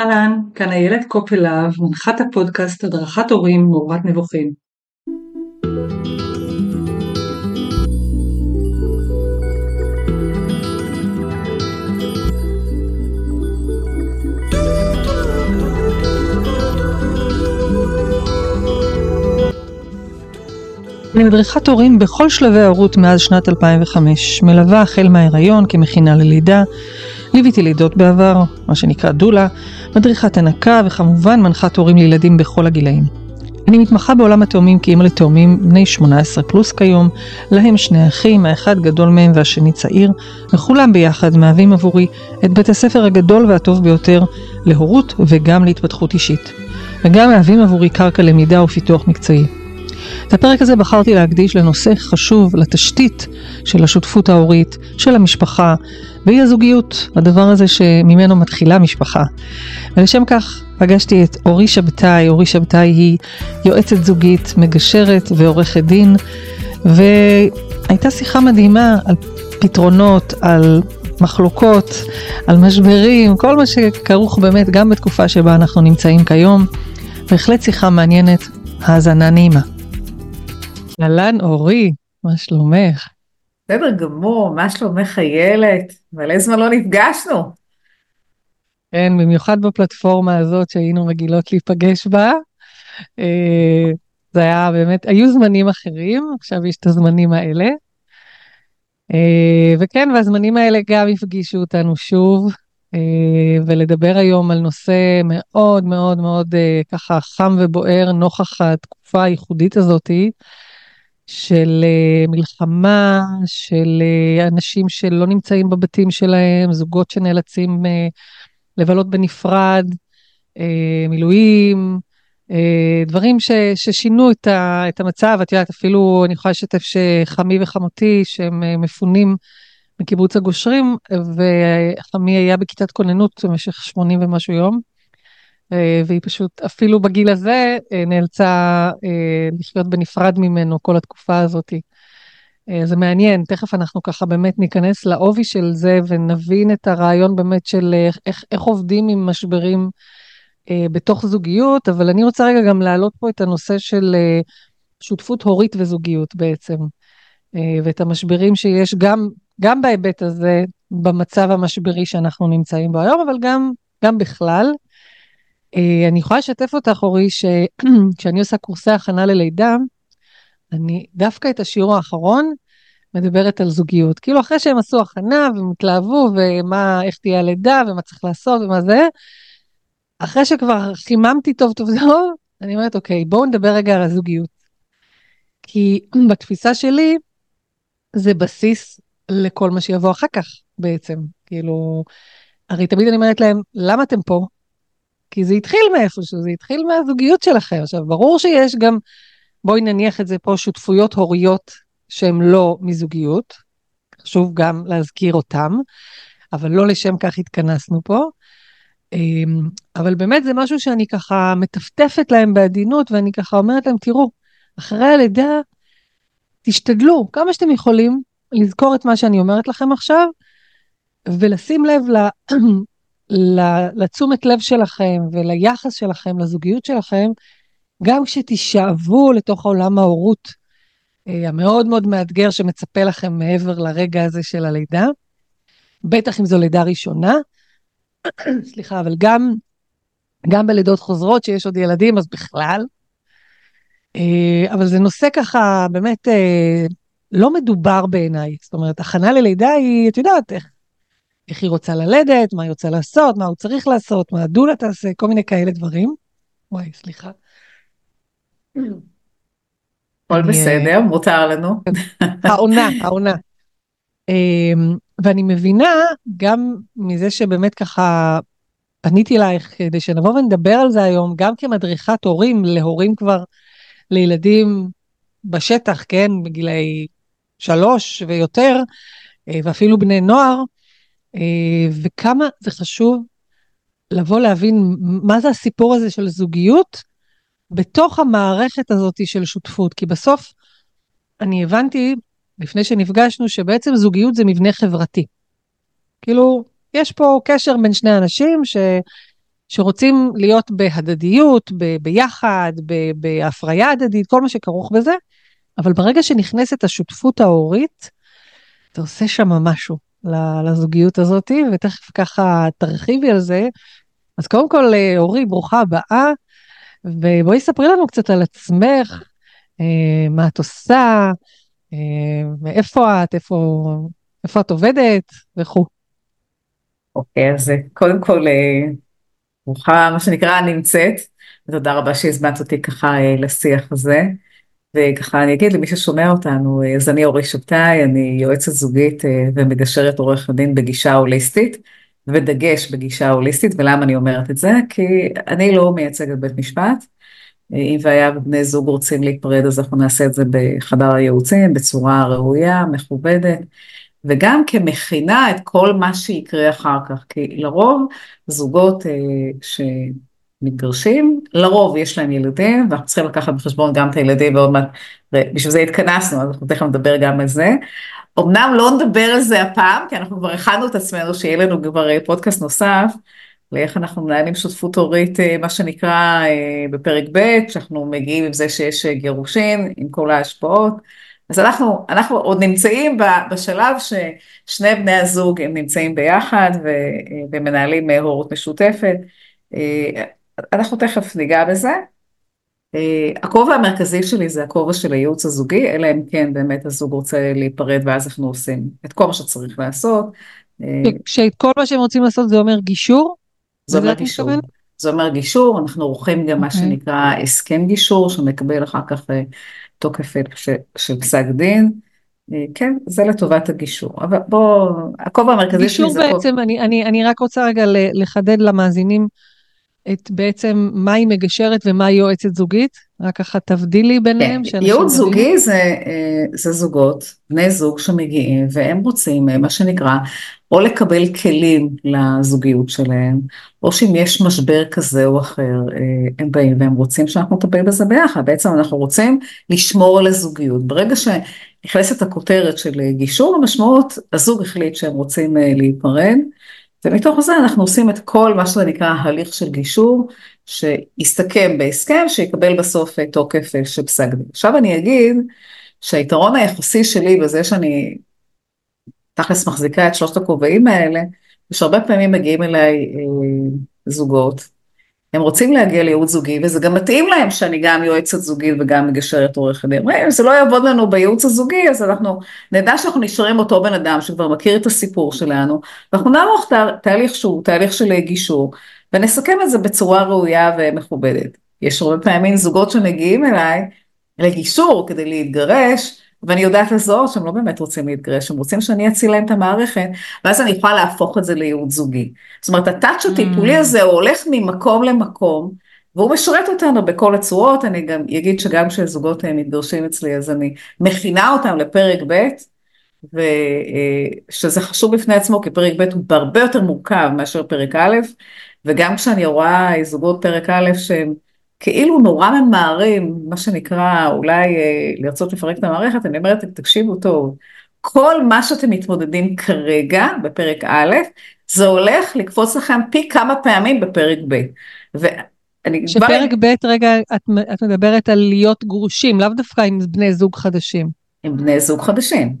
אהלן, כאן איילת קופלהב, מנחת הפודקאסט הדרכת הורים מעורבת נבוכים. אני מדריכת הורים בכל שלבי ההורות מאז שנת 2005, מלווה החל מההיריון כמכינה ללידה, ליוויתי לידות בעבר, מה שנקרא דולה, מדריכת הנקה וכמובן מנחת הורים לילדים בכל הגילאים. אני מתמחה בעולם התאומים כאימא לתאומים בני 18 פלוס כיום, להם שני אחים, האחד גדול מהם והשני צעיר, וכולם ביחד מהווים עבורי את בית הספר הגדול והטוב ביותר להורות וגם להתפתחות אישית. וגם מהווים עבורי קרקע למידה ופיתוח מקצועי. את הפרק הזה בחרתי להקדיש לנושא חשוב, לתשתית של השותפות ההורית, של המשפחה, והיא הזוגיות, הדבר הזה שממנו מתחילה משפחה. ולשם כך פגשתי את אורי שבתאי, אורי שבתאי היא יועצת זוגית, מגשרת ועורכת דין, והייתה שיחה מדהימה על פתרונות, על מחלוקות, על משברים, כל מה שכרוך באמת גם בתקופה שבה אנחנו נמצאים כיום. בהחלט שיחה מעניינת, האזנה נעימה. אהלן אורי, מה שלומך? בסדר גמור, מה שלומך איילת? מלא זמן לא נפגשנו. כן, במיוחד בפלטפורמה הזאת שהיינו רגילות להיפגש בה. אה, זה היה באמת, היו זמנים אחרים, עכשיו יש את הזמנים האלה. אה, וכן, והזמנים האלה גם הפגישו אותנו שוב, אה, ולדבר היום על נושא מאוד מאוד מאוד ככה חם ובוער נוכח התקופה הייחודית הזאתי. של uh, מלחמה, של uh, אנשים שלא נמצאים בבתים שלהם, זוגות שנאלצים uh, לבלות בנפרד, מילואים, דברים ש, ששינו את, ה, את המצב. את יודעת, אפילו אני יכולה לשתף שחמי וחמותי, שהם מפונים מקיבוץ הגושרים, וחמי היה בכיתת כוננות במשך 80 ומשהו יום. אה, והיא פשוט, אפילו בגיל הזה, אה, נאלצה אה, לחיות בנפרד ממנו כל התקופה הזאת. זה מעניין, תכף אנחנו ככה באמת ניכנס לעובי של זה ונבין את הרעיון באמת של איך, איך עובדים עם משברים בתוך זוגיות, אבל אני רוצה רגע גם להעלות פה את הנושא של שותפות הורית וזוגיות בעצם, ואת המשברים שיש גם, גם בהיבט הזה, במצב המשברי שאנחנו נמצאים בו היום, אבל גם, גם בכלל. אה, אני יכולה לשתף אותך, אורי, שכשאני עושה קורסי הכנה ללידה, אני דווקא את השיעור האחרון מדברת על זוגיות. כאילו אחרי שהם עשו הכנה והם התלהבו ומה, איך תהיה הלידה ומה צריך לעשות ומה זה, אחרי שכבר חיממתי טוב טוב טוב, אני אומרת, אוקיי, בואו נדבר רגע על הזוגיות. כי בתפיסה שלי, זה בסיס לכל מה שיבוא אחר כך בעצם. כאילו, הרי תמיד אני אומרת להם, למה אתם פה? כי זה התחיל מאיפשהו, זה התחיל מהזוגיות שלכם. עכשיו, ברור שיש גם, בואי נניח את זה פה, שותפויות הוריות שהן לא מזוגיות, חשוב גם להזכיר אותם, אבל לא לשם כך התכנסנו פה. אמ, אבל באמת זה משהו שאני ככה מטפטפת להם בעדינות, ואני ככה אומרת להם, תראו, אחרי הלידה, תשתדלו כמה שאתם יכולים לזכור את מה שאני אומרת לכם עכשיו, ולשים לב לתשומת לב שלכם וליחס שלכם, לזוגיות שלכם, גם כשתישאבו לתוך עולם ההורות אה, המאוד מאוד מאתגר שמצפה לכם מעבר לרגע הזה של הלידה, בטח אם זו לידה ראשונה, סליחה, אבל גם, גם בלידות חוזרות שיש עוד ילדים, אז בכלל. אה, אבל זה נושא ככה באמת אה, לא מדובר בעיניי. זאת אומרת, הכנה ללידה היא, את יודעת, איך איך היא רוצה ללדת, מה היא רוצה לעשות, מה הוא צריך לעשות, מה הדולה תעשה, כל מיני כאלה דברים. וואי, סליחה. הכל בסדר, מותר לנו. העונה, העונה. אמ, ואני מבינה גם מזה שבאמת ככה פניתי אלייך כדי שנבוא ונדבר על זה היום, גם כמדריכת הורים להורים כבר לילדים בשטח, כן, בגילאי שלוש ויותר, אה, ואפילו בני נוער, אה, וכמה זה חשוב לבוא להבין מה זה הסיפור הזה של זוגיות בתוך המערכת הזאת של שותפות. כי בסוף אני הבנתי, לפני שנפגשנו, שבעצם זוגיות זה מבנה חברתי. כאילו, יש פה קשר בין שני אנשים שרוצים להיות בהדדיות, ב- ביחד, ב- בהפריה הדדית, כל מה שכרוך בזה, אבל ברגע שנכנסת השותפות ההורית, אתה עושה שם משהו לזוגיות הזאת, ותכף ככה תרחיבי על זה. אז קודם כל, אה, אורי, ברוכה הבאה, ובואי ספרי לנו קצת על עצמך, אה, מה את עושה, אה, מאיפה את, איפה, איפה את עובדת וכו'. אוקיי, okay, אז קודם כל, ברוכה, מה שנקרא, נמצאת, ותודה רבה שהזמנת אותי ככה לשיח הזה. וככה אני אגיד למי ששומע אותנו, אז אני אורי שבתאי, אני יועצת זוגית ומגשרת עורך הדין בגישה הוליסטית. ודגש בגישה הוליסטית, ולמה אני אומרת את זה? כי אני לא מייצגת בית משפט. אם והיה בני זוג רוצים להיפרד, אז אנחנו נעשה את זה בחדר הייעוצים, בצורה ראויה, מכובדת, וגם כמכינה את כל מה שיקרה אחר כך, כי לרוב זוגות אה, שמתגרשים, לרוב יש להם ילדים, ואנחנו צריכים לקחת בחשבון גם את הילדים, ועוד מעט, בשביל זה התכנסנו, אז אנחנו תכף נדבר גם על זה, אמנם לא נדבר על זה הפעם, כי אנחנו כבר הכנו את עצמנו שיהיה לנו כבר אה, פודקאסט נוסף, לאיך אנחנו מנהלים שותפות הורית, אה, מה שנקרא, אה, בפרק ב', שאנחנו מגיעים עם זה שיש גירושין, עם כל ההשפעות. אז אנחנו, אנחנו עוד נמצאים בשלב ששני בני הזוג הם נמצאים ביחד ומנהלים הורות משותפת. אנחנו תכף ניגע בזה. אה, הכובע המרכזי שלי זה הכובע של הייעוץ הזוגי, אלא אם כן באמת הזוג רוצה להיפרד ואז אנחנו עושים את כל מה שצריך לעשות. אה, כשאת כל מה שהם רוצים לעשות זה אומר גישור? זה אומר גישור. זה אומר גישור, אנחנו עורכים גם okay. מה אוקיי. שנקרא הסכם גישור, שמקבל אחר כך אה, תוקף של פסק דין. כן, זה לטובת הגישור. אבל בוא, הכובע המרכזי שלי זה... גישור בעצם, אני, אני, אני רק רוצה רגע לחדד למאזינים. את בעצם מה היא מגשרת ומה היא יועצת זוגית? רק ככה תבדילי ביניהם. כן, ייעוץ זוגי זה, אה, זה זוגות, בני זוג שמגיעים והם רוצים אה, מה שנקרא או לקבל כלים לזוגיות שלהם, או שאם יש משבר כזה או אחר, אה, הם באים והם רוצים שאנחנו נטפל בזה ביחד. בעצם אנחנו רוצים לשמור על הזוגיות. ברגע שנכנסת הכותרת של גישור, המשמעות, הזוג החליט שהם רוצים להיפרד. ומתוך זה אנחנו עושים את כל מה שזה נקרא הליך של גישור, שיסתכם בהסכם, שיקבל בסוף תוקף של פסק דין. עכשיו אני אגיד שהיתרון היחסי שלי בזה שאני תכלס מחזיקה את שלושת הכובעים האלה, יש הרבה פעמים מגיעים אליי אה, זוגות הם רוצים להגיע לייעוץ זוגי, וזה גם מתאים להם שאני גם יועצת זוגית וגם מגשרת עורכת דין. אם זה לא יעבוד לנו בייעוץ הזוגי, אז אנחנו נדע שאנחנו נשארים אותו בן אדם שכבר מכיר את הסיפור שלנו, ואנחנו נערוך תהליך שהוא תהליך של גישור, ונסכם את זה בצורה ראויה ומכובדת. יש הרבה פעמים זוגות שמגיעים אליי לגישור כדי להתגרש, ואני יודעת לזהות שהם לא באמת רוצים להתגרש, הם רוצים שאני אציל להם את המערכת, ואז אני יכולה להפוך את זה לייעוד זוגי. זאת אומרת, הטאצ' הטיפולי mm. הזה הוא הולך ממקום למקום, והוא משרת אותנו בכל הצורות, אני גם אגיד שגם כשזוגות מתגרשים אצלי, אז אני מכינה אותם לפרק ב', ושזה אה, חשוב בפני עצמו, כי פרק ב' הוא הרבה יותר מורכב מאשר פרק א', וגם כשאני רואה זוגות פרק א' שהם כאילו נורא ממהרים, מה שנקרא, אולי אה, לרצות לפרק את המערכת, אני אומרת, תקשיבו טוב, כל מה שאתם מתמודדים כרגע בפרק א', זה הולך לקפוץ לכם פי כמה פעמים בפרק ב'. ואני שפרק כבר... ב', רגע, את, את מדברת על להיות גרושים, לאו דווקא עם בני זוג חדשים. עם בני זוג חדשים.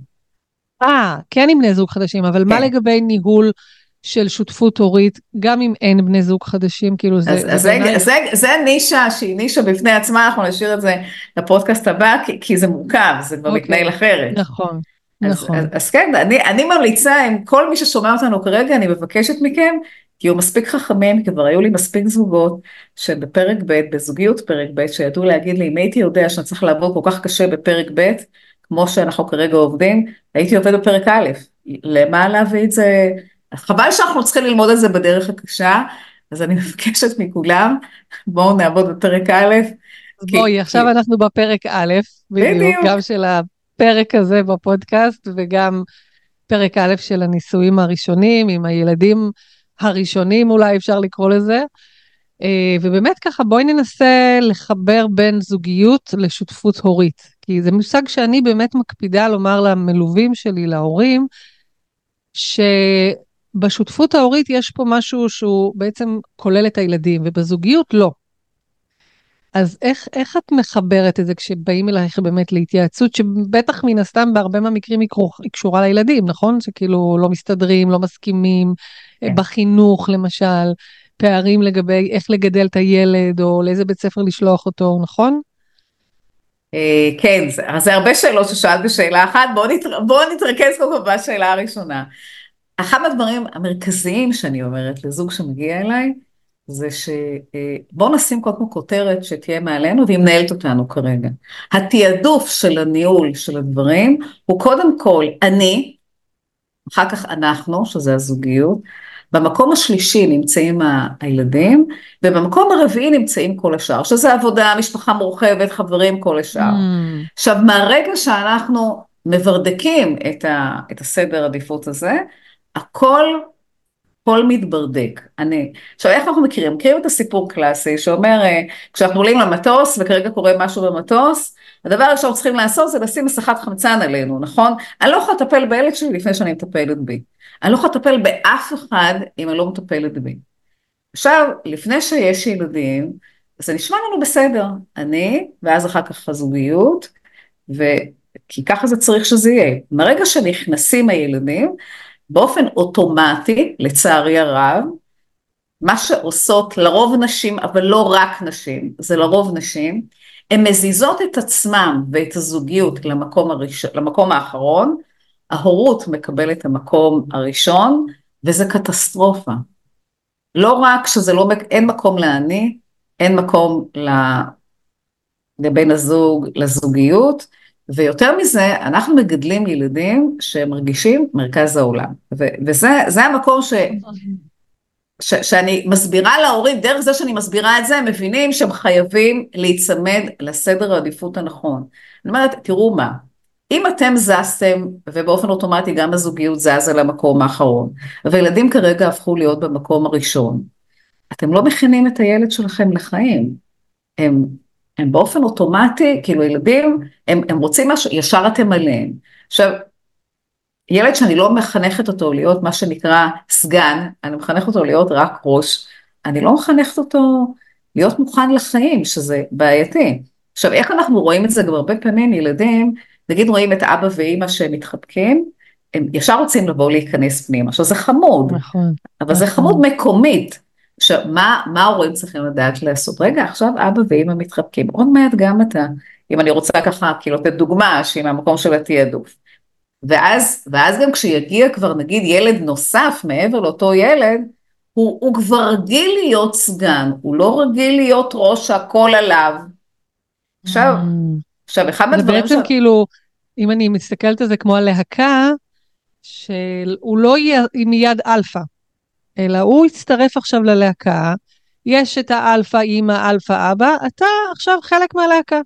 אה, כן עם בני זוג חדשים, אבל כן. מה לגבי ניהול של שותפות הורית, גם אם אין בני זוג חדשים, כאילו זה... אז, אז זה, זה, זה, זה נישה שהיא נישה בפני עצמה, אנחנו נשאיר את זה לפודקאסט הבא, כי, כי זה מורכב, זה כבר okay. אוקיי. מתנהל אחרת. נכון. אז, נכון. אז, אז כן, אני, אני ממליצה, עם כל מי ששומע אותנו כרגע, אני מבקשת מכם, תהיו מספיק חכמים, כי כבר היו לי מספיק זוגות, שבפרק ב', בזוגיות פרק ב', שידעו להגיד לי, אם הייתי יודע שאני צריך לעבוד כל כך קשה בפרק ב', כמו שאנחנו כרגע עובדים, הייתי עובד בפרק א', למה להביא את זה חבל שאנחנו צריכים ללמוד את זה בדרך הקשה, אז אני מבקשת מכולם, בואו נעבוד בפרק א'. בואי, עכשיו. אנחנו בפרק א', בדיוק, בדיוק, גם של הפרק הזה בפודקאסט, וגם פרק א' של הנישואים הראשונים, עם הילדים הראשונים אולי אפשר לקרוא לזה. אה, ובאמת ככה בואי ננסה לחבר בין זוגיות לשותפות הורית, כי זה מושג שאני באמת מקפידה לומר למלווים שלי, להורים, ש... בשותפות ההורית יש פה משהו שהוא בעצם כולל את הילדים, ובזוגיות לא. אז איך, איך את מחברת את זה כשבאים אלייך באמת להתייעצות, שבטח מן הסתם בהרבה מהמקרים היא, היא קשורה לילדים, נכון? שכאילו לא מסתדרים, לא מסכימים, כן. בחינוך למשל, פערים לגבי איך לגדל את הילד, או לאיזה בית ספר לשלוח אותו, נכון? אה, כן, זה הרבה שאלות ששאלת בשאלה אחת, בואו נתר... בוא נתרכז קודם כל בשאלה הראשונה. אחד הדברים המרכזיים שאני אומרת לזוג שמגיע אליי, זה שבואו אה, נשים קודם כל כותרת שתהיה מעלינו והיא מנהלת אותנו כרגע. התעדוף של הניהול של הדברים הוא קודם כל אני, אחר כך אנחנו, שזה הזוגיות, במקום השלישי נמצאים הילדים, ובמקום הרביעי נמצאים כל השאר, שזה עבודה, משפחה מורחבת, חברים, כל השאר. Mm. עכשיו, מהרגע שאנחנו מברדקים את, ה, את הסדר עדיפות הזה, הכל הכל מתברדק. אני, עכשיו איך אנחנו מכירים? מכירים את הסיפור קלאסי שאומר אה, כשאנחנו עולים למטוס וכרגע קורה משהו במטוס, הדבר הראשון צריכים לעשות זה לשים מסכת חמצן עלינו, נכון? אני לא יכולה לטפל בילד שלי לפני שאני מטפלת בי. אני לא יכולה לטפל באף אחד אם אני לא מטפלת בי. עכשיו, לפני שיש ילדים, זה נשמע לנו בסדר, אני, ואז אחר כך הזוגיות, ו... כי ככה זה צריך שזה יהיה. מרגע שנכנסים הילדים, באופן אוטומטי, לצערי הרב, מה שעושות לרוב נשים, אבל לא רק נשים, זה לרוב נשים, הן מזיזות את עצמם ואת הזוגיות למקום, הראש... למקום האחרון, ההורות מקבלת את המקום הראשון, וזה קטסטרופה. לא רק שזה לא, אין מקום לאני, אין מקום לבן הזוג, לזוגיות, ויותר מזה, אנחנו מגדלים ילדים שמרגישים מרכז העולם. ו- וזה המקום ש... ש, שאני מסבירה להורים, דרך זה שאני מסבירה את זה, הם מבינים שהם חייבים להיצמד לסדר העדיפות הנכון. אני אומרת, תראו מה, אם אתם זזתם, ובאופן אוטומטי גם הזוגיות זזה למקום האחרון, וילדים כרגע הפכו להיות במקום הראשון, אתם לא מכינים את הילד שלכם לחיים. הם הם באופן אוטומטי, כאילו ילדים, הם, הם רוצים משהו, ישר אתם עליהם. עכשיו, ילד שאני לא מחנכת אותו להיות מה שנקרא סגן, אני מחנכת אותו להיות רק ראש, אני לא מחנכת אותו להיות מוכן לחיים, שזה בעייתי. עכשיו, איך אנחנו רואים את זה גם הרבה פעמים, ילדים, נגיד רואים את אבא ואימא שהם מתחבקים, הם ישר רוצים לבוא להיכנס פנימה. עכשיו, זה חמוד, נכון, אבל נכון. זה חמוד מקומית. עכשיו, מה, מה ההורים צריכים לדעת לעשות? רגע, עכשיו אבא ואמא מתחבקים, עוד מעט גם אתה, אם אני רוצה ככה, כאילו לתת דוגמה שהיא מהמקום של התעדוף. ואז, ואז גם כשיגיע כבר נגיד ילד נוסף מעבר לאותו ילד, הוא, הוא כבר רגיל להיות סגן, הוא לא רגיל להיות ראש שהכל עליו. עכשיו, mm. עכשיו אחד מהדברים... זה בעצם ש... כאילו, אם אני מסתכלת על זה כמו הלהקה, שהוא לא יהיה מיד אלפא. אלא הוא הצטרף עכשיו ללהקה, יש את האלפא אימא, אלפא אבא, אתה עכשיו חלק מהלהקה.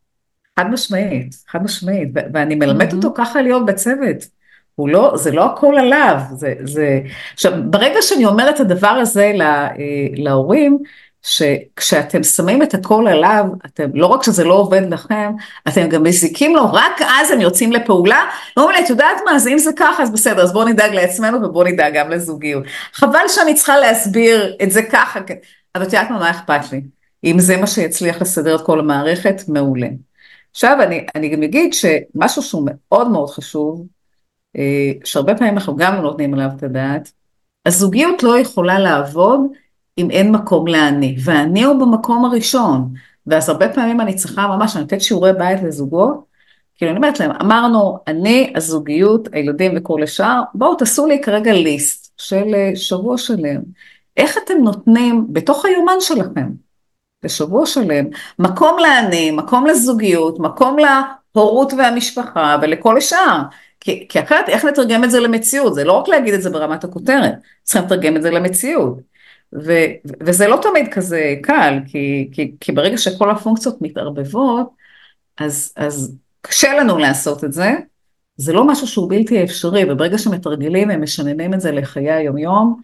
חד משמעית, חד משמעית, ואני מלמדת mm-hmm. אותו ככה להיות בצוות. הוא לא, זה לא הכל עליו, זה, זה... עכשיו, ברגע שאני אומרת את הדבר הזה לה, אה, להורים, שכשאתם שמים את הכל עליו, אתם, לא רק שזה לא עובד לכם, אתם גם מזיקים לו, רק אז הם יוצאים לפעולה, ואומרים לי, את יודעת מה, אז אם זה ככה, אז בסדר, אז בואו נדאג לעצמנו ובואו נדאג גם לזוגיות. חבל שאני צריכה להסביר את זה ככה, כן. אבל את יודעת מה, מה אכפת לי? אם זה מה שיצליח לסדר את כל המערכת, מעולה. עכשיו, אני, אני גם אגיד שמשהו שהוא מאוד מאוד חשוב, אה, שהרבה פעמים אנחנו גם לא נותנים עליו את הדעת, הזוגיות לא יכולה לעבוד אם אין מקום לאני, ואני הוא במקום הראשון, ואז הרבה פעמים אני צריכה ממש, אני נותנת שיעורי בית לזוגות, כאילו אני אומרת להם, אמרנו, אני, הזוגיות, הילדים וכל השאר, בואו תעשו לי כרגע ליסט של אה, שבוע שלם. איך אתם נותנים בתוך היומן שלכם, בשבוע שלם, מקום לאני, מקום לזוגיות, מקום להורות והמשפחה ולכל השאר. כי, כי אחרת איך נתרגם את זה למציאות? זה לא רק להגיד את זה ברמת הכותרת, צריכים לתרגם את זה למציאות. ו, וזה לא תמיד כזה קל, כי, כי, כי ברגע שכל הפונקציות מתערבבות, אז, אז קשה לנו לעשות את זה, זה לא משהו שהוא בלתי אפשרי, וברגע שמתרגלים הם משננים את זה לחיי היומיום,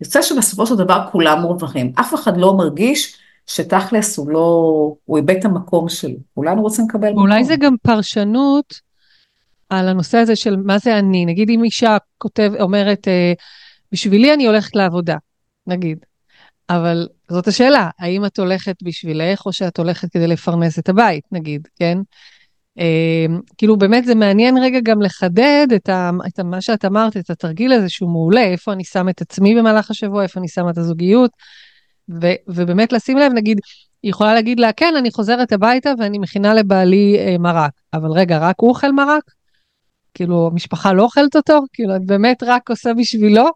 יוצא שבסופו של דבר כולם מורווחים. אף אחד לא מרגיש שתכלס הוא לא, הוא איבד את המקום שלו. כולנו רוצים לקבל מקום. אולי זה גם פרשנות על הנושא הזה של מה זה אני. נגיד אם אישה כותב, אומרת, אה, בשבילי אני הולכת לעבודה, נגיד. אבל זאת השאלה, האם את הולכת בשבילך או שאת הולכת כדי לפרנס את הבית, נגיד, כן? Uh, כאילו באמת זה מעניין רגע גם לחדד את, ה, את מה שאת אמרת, את התרגיל הזה שהוא מעולה, איפה אני שם את עצמי במהלך השבוע, איפה אני שמה את הזוגיות, ו, ובאמת לשים לב, נגיד, היא יכולה להגיד לה, כן, אני חוזרת הביתה ואני מכינה לבעלי uh, מרק, אבל רגע, רק הוא אוכל מרק? כאילו, המשפחה לא אוכלת אותו? כאילו, את באמת רק עושה בשבילו?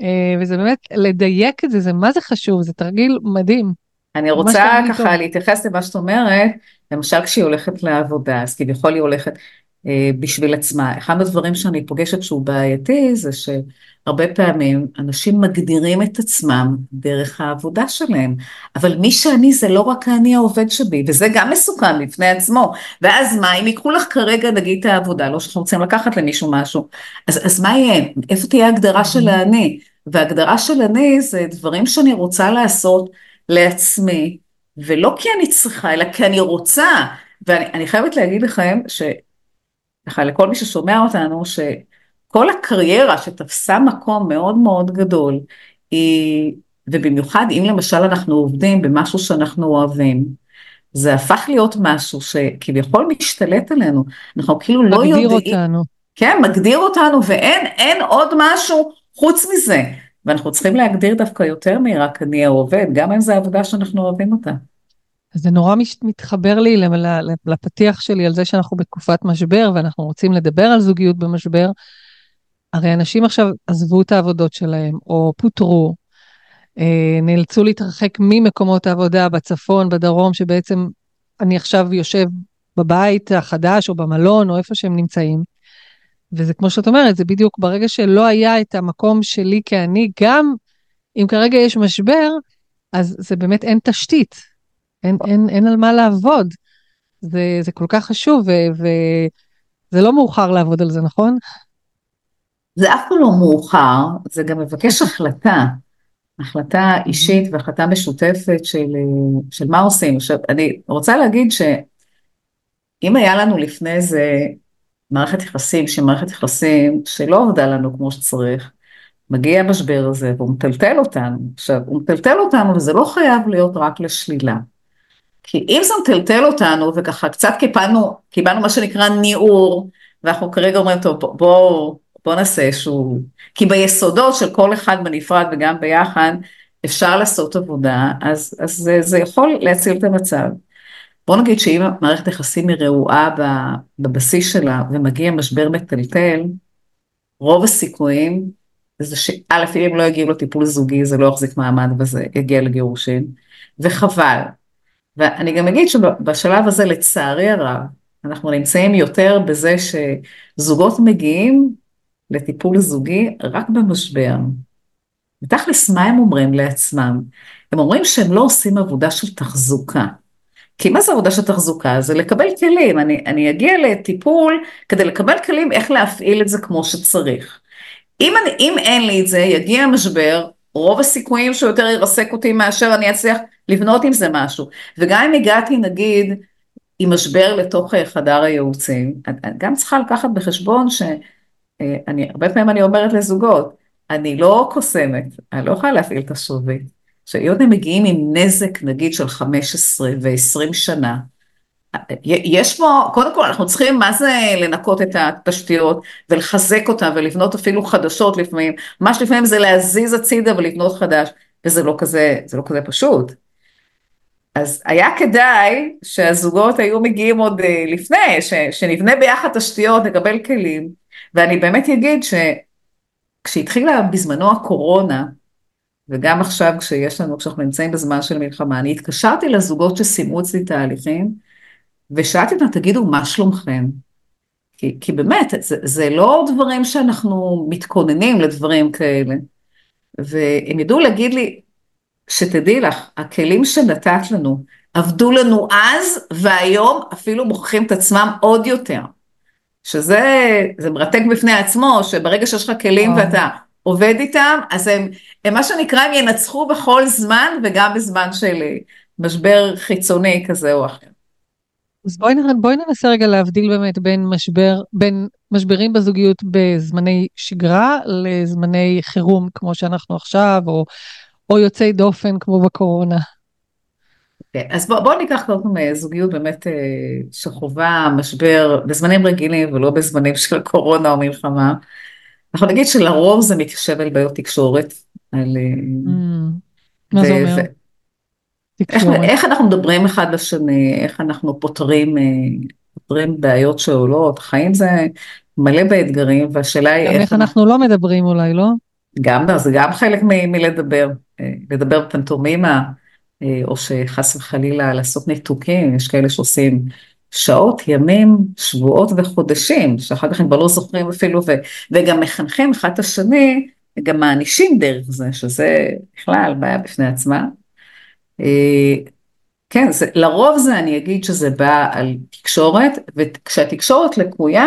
Uh, וזה באמת, לדייק את זה, זה מה זה חשוב, זה תרגיל מדהים. אני רוצה ככה להתייחס למה שאת אומרת, למשל כשהיא הולכת לעבודה, אז כביכול היא הולכת אה, בשביל עצמה. אחד הדברים שאני פוגשת שהוא בעייתי זה שהרבה פעמים אנשים מגדירים את עצמם דרך העבודה שלהם, אבל מי שאני זה לא רק אני העובד שבי, וזה גם מסוכן בפני עצמו. ואז מה, אם ייקחו לך כרגע נגיד את העבודה, לא שאנחנו רוצים לקחת למישהו משהו, אז, אז מה יהיה? איפה תהיה ההגדרה של האני? והגדרה של אני זה דברים שאני רוצה לעשות לעצמי, ולא כי אני צריכה, אלא כי אני רוצה. ואני חייבת להגיד לכם, שככה לכל מי ששומע אותנו, שכל הקריירה שתפסה מקום מאוד מאוד גדול, היא, ובמיוחד אם למשל אנחנו עובדים במשהו שאנחנו אוהבים, זה הפך להיות משהו שכביכול משתלט עלינו, אנחנו כאילו לא יודעים, מגדיר אותנו. כן, מגדיר אותנו, ואין עוד משהו חוץ מזה. ואנחנו צריכים להגדיר דווקא יותר מרק אני העובד, גם אם זו עבודה שאנחנו אוהבים אותה. זה נורא מתחבר לי לפתיח שלי על זה שאנחנו בתקופת משבר ואנחנו רוצים לדבר על זוגיות במשבר. הרי אנשים עכשיו עזבו את העבודות שלהם או פוטרו, אה, נאלצו להתרחק ממקומות העבודה בצפון, בדרום, שבעצם אני עכשיו יושב בבית החדש או במלון או איפה שהם נמצאים. וזה כמו שאת אומרת, זה בדיוק ברגע שלא היה את המקום שלי כאני, גם אם כרגע יש משבר, אז זה באמת אין תשתית, אין, אין, אין על מה לעבוד. זה, זה כל כך חשוב, וזה לא מאוחר לעבוד על זה, נכון? זה אף פעם לא מאוחר, זה גם מבקש החלטה, החלטה אישית והחלטה משותפת של, של מה עושים. עכשיו, אני רוצה להגיד שאם היה לנו לפני זה מערכת יחסים שהיא מערכת יחסים שלא עובדה לנו כמו שצריך, מגיע המשבר הזה והוא מטלטל אותנו. עכשיו, הוא מטלטל אותנו וזה לא חייב להיות רק לשלילה. כי אם זה מטלטל אותנו וככה קצת קיבלנו, קיבלנו מה שנקרא ניעור, ואנחנו כרגע אומרים, טוב, בואו בוא, נעשה איזשהו... כי ביסודות של כל אחד בנפרד וגם ביחד, אפשר לעשות עבודה, אז, אז זה, זה יכול להציל את המצב. בוא נגיד שאם מערכת יחסים היא רעועה בבסיס שלה ומגיע משבר מטלטל, רוב הסיכויים זה שא', אם לא יגיעו לטיפול זוגי זה לא יחזיק מעמד וזה יגיע לגירושין, וחבל. ואני גם אגיד שבשלב הזה לצערי הרב, אנחנו נמצאים יותר בזה שזוגות מגיעים לטיפול זוגי רק במשבר. ותכלס מה הם אומרים לעצמם? הם אומרים שהם לא עושים עבודה של תחזוקה. כי מה זה עבודה של תחזוקה? זה לקבל כלים, אני, אני אגיע לטיפול כדי לקבל כלים איך להפעיל את זה כמו שצריך. אם, אני, אם אין לי את זה, יגיע משבר, רוב הסיכויים שהוא יותר ירסק אותי מאשר אני אצליח לבנות עם זה משהו. וגם אם הגעתי נגיד עם משבר לתוך חדר הייעוצים, אני גם צריכה לקחת בחשבון שאני, הרבה פעמים אני אומרת לזוגות, אני לא קוסמת, אני לא יכולה להפעיל את השרביט. שהיות הם מגיעים עם נזק נגיד של 15 ו-20 שנה, יש פה, קודם כל אנחנו צריכים מה זה לנקות את התשתיות ולחזק אותן ולבנות אפילו חדשות לפעמים, מה שלפעמים זה להזיז הצידה ולבנות חדש, וזה לא כזה, זה לא כזה פשוט. אז היה כדאי שהזוגות היו מגיעים עוד אה, לפני, ש, שנבנה ביחד תשתיות, נקבל כלים, ואני באמת אגיד שכשהתחילה בזמנו הקורונה, וגם עכשיו כשיש לנו, כשאנחנו נמצאים בזמן של מלחמה, אני התקשרתי לזוגות שסיימו אצלי תהליכים, ושאלתי אותם, תגידו, מה שלומכם? כי, כי באמת, זה, זה לא דברים שאנחנו מתכוננים לדברים כאלה. והם ידעו להגיד לי, שתדעי לך, הכלים שנתת לנו עבדו לנו אז, והיום אפילו מוכיחים את עצמם עוד יותר. שזה מרתק בפני עצמו, שברגע שיש לך כלים ואתה עובד איתם, אז הם, הם מה שנקרא, הם ינצחו בכל זמן וגם בזמן של משבר חיצוני כזה או אחר. אז בואי, בואי ננסה רגע להבדיל באמת בין משבר, בין משברים בזוגיות בזמני שגרה לזמני חירום כמו שאנחנו עכשיו, או, או יוצאי דופן כמו בקורונה. כן, אז בואו בוא ניקח קודם כל זוגיות באמת שחובה משבר בזמנים רגילים ולא בזמנים של קורונה או מלחמה. אנחנו נגיד שלרוב זה מתיישב על בעיות תקשורת. על, mm, מה זה אומר? איך, איך אנחנו מדברים אחד לשני, איך אנחנו פותרים, אה, פותרים בעיות שעולות, חיים זה מלא באתגרים, והשאלה היא איך... גם איך אנחנו לא מדברים אולי, לא? גם, זה גם חלק מלדבר, אה, לדבר בפנטומימה, אה, או שחס וחלילה לעשות ניתוקים, יש כאלה שעושים שעות, ימים, שבועות וחודשים, שאחר כך הם כבר לא זוכרים אפילו, ו, וגם מחנכים אחד את השני, וגם מענישים דרך זה, שזה בכלל בעיה בפני עצמה. אה, כן, זה, לרוב זה אני אגיד שזה בא על תקשורת, וכשהתקשורת לקויה,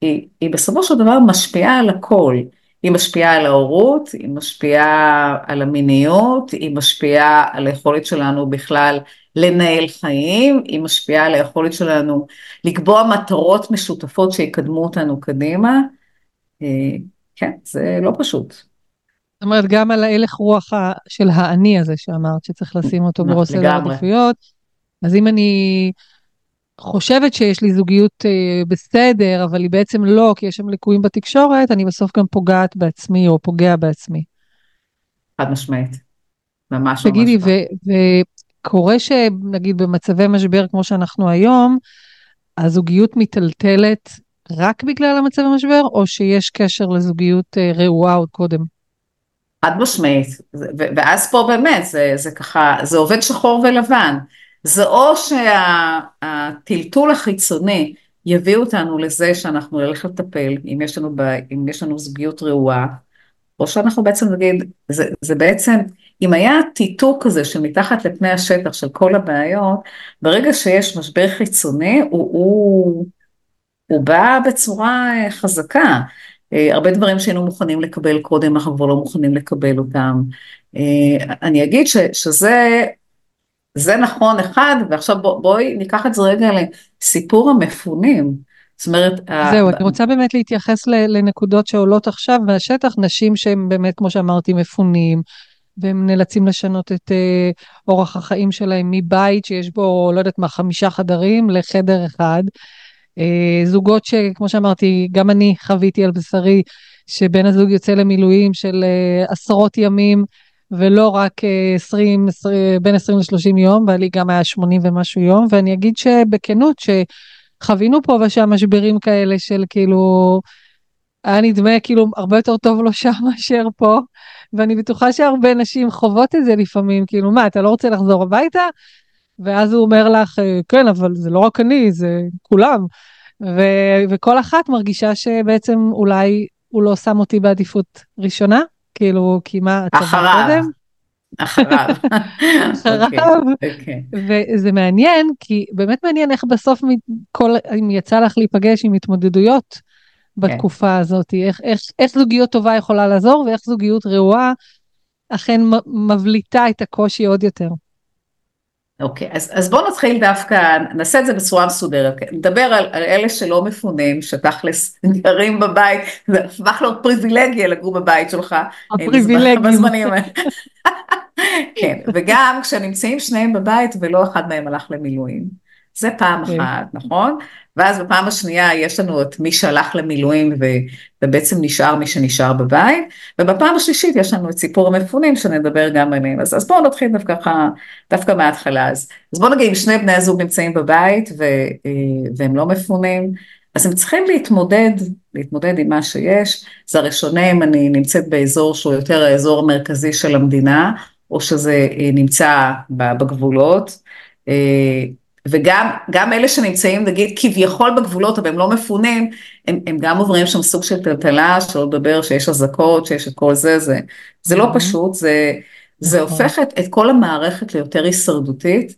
היא, היא בסופו של דבר משפיעה על הכל. היא משפיעה על ההורות, היא משפיעה על המיניות, היא משפיעה על היכולת שלנו בכלל לנהל חיים, היא משפיעה על היכולת שלנו לקבוע מטרות משותפות שיקדמו אותנו קדימה. אה, כן, זה לא פשוט. זאת אומרת, גם על ההלך רוח של האני הזה שאמרת, שצריך לשים אותו בראש סדר עדיפויות. אז אם אני חושבת שיש לי זוגיות אה, בסדר, אבל היא בעצם לא, כי יש שם ליקויים בתקשורת, אני בסוף גם פוגעת בעצמי או פוגע בעצמי. חד משמעית. ממש תגידי, ממש. תגידי, וקורה שנגיד במצבי משבר כמו שאנחנו היום, הזוגיות מיטלטלת רק בגלל המצב המשבר, או שיש קשר לזוגיות אה, רעועה עוד קודם? חד משמעית, ואז פה באמת זה, זה ככה, זה עובד שחור ולבן, זה או שהטלטול החיצוני יביא אותנו לזה שאנחנו נלך לטפל, אם יש לנו, אם יש לנו זוגיות רעועה, או שאנחנו בעצם נגיד, זה, זה בעצם, אם היה טיטוק כזה שמתחת לפני השטח של כל הבעיות, ברגע שיש משבר חיצוני, הוא, הוא, הוא בא בצורה חזקה. אה, הרבה דברים שהיינו מוכנים לקבל קודם, אנחנו כבר לא מוכנים לקבל אותם. אה, אני אגיד ש, שזה זה נכון אחד, ועכשיו בוא, בואי ניקח את זה רגע לסיפור המפונים. זאת אומרת... זהו, ה... אני רוצה באמת להתייחס לנקודות שעולות עכשיו מהשטח, נשים שהם באמת, כמו שאמרתי, מפונים, והם נאלצים לשנות את uh, אורח החיים שלהם מבית שיש בו, לא יודעת מה, חמישה חדרים לחדר אחד. אה, זוגות שכמו שאמרתי, גם אני חוויתי על בשרי, שבן הזוג יוצא למילואים של אה, עשרות ימים, ולא רק 20, אה, 20, בין 20 ל-30 יום, ואלי גם היה 80 ומשהו יום, ואני אגיד שבכנות, שחווינו פה ושם משברים כאלה של כאילו, היה נדמה כאילו הרבה יותר טוב לו שם מאשר פה, ואני בטוחה שהרבה נשים חוות את זה לפעמים, כאילו מה, אתה לא רוצה לחזור הביתה? ואז הוא אומר לך, כן, אבל זה לא רק אני, זה כולם. ו- וכל אחת מרגישה שבעצם אולי הוא לא שם אותי בעדיפות ראשונה, כאילו, כי מה, אתה אחריו. קודם? אחריו. אחריו. אוקיי, אוקיי. וזה מעניין, כי באמת מעניין איך בסוף, כל, אם יצא לך להיפגש עם התמודדויות בתקופה כן. הזאת, איך, איך, איך זוגיות טובה יכולה לעזור ואיך זוגיות רעועה אכן מבליטה את הקושי עוד יותר. אוקיי, okay, אז, אז בואו נתחיל דווקא, נעשה את זה בצורה מסודרת, נדבר על, על אלה שלא מפונים, שתכלס גרים בבית, זה הפך להיות פריבילגיה לגור בבית שלך. הפריבילגים. כן, וגם כשנמצאים שניהם בבית ולא אחד מהם הלך למילואים. זה פעם. כן. אחת, נכון? ואז בפעם השנייה יש לנו את מי שהלך למילואים ו, ובעצם נשאר מי שנשאר בבית, ובפעם השלישית יש לנו את סיפור המפונים שנדבר גם עליהם. אז, אז בואו נתחיל דווקא, דווקא מההתחלה. אז, אז בואו נגיד אם שני בני הזוג נמצאים בבית ו, אה, והם לא מפונים, אז הם צריכים להתמודד, להתמודד עם מה שיש. זה הרי שונה אם אני נמצאת באזור שהוא יותר האזור המרכזי של המדינה, או שזה אה, נמצא בגבולות. וגם אלה שנמצאים נגיד כביכול בגבולות אבל הם לא מפונים, הם, הם גם עוברים שם סוג של טלטלה, שלא לדבר שיש אזעקות, שיש את כל זה, זה, זה לא פשוט, זה, זה נכון. הופך את, את כל המערכת ליותר הישרדותית,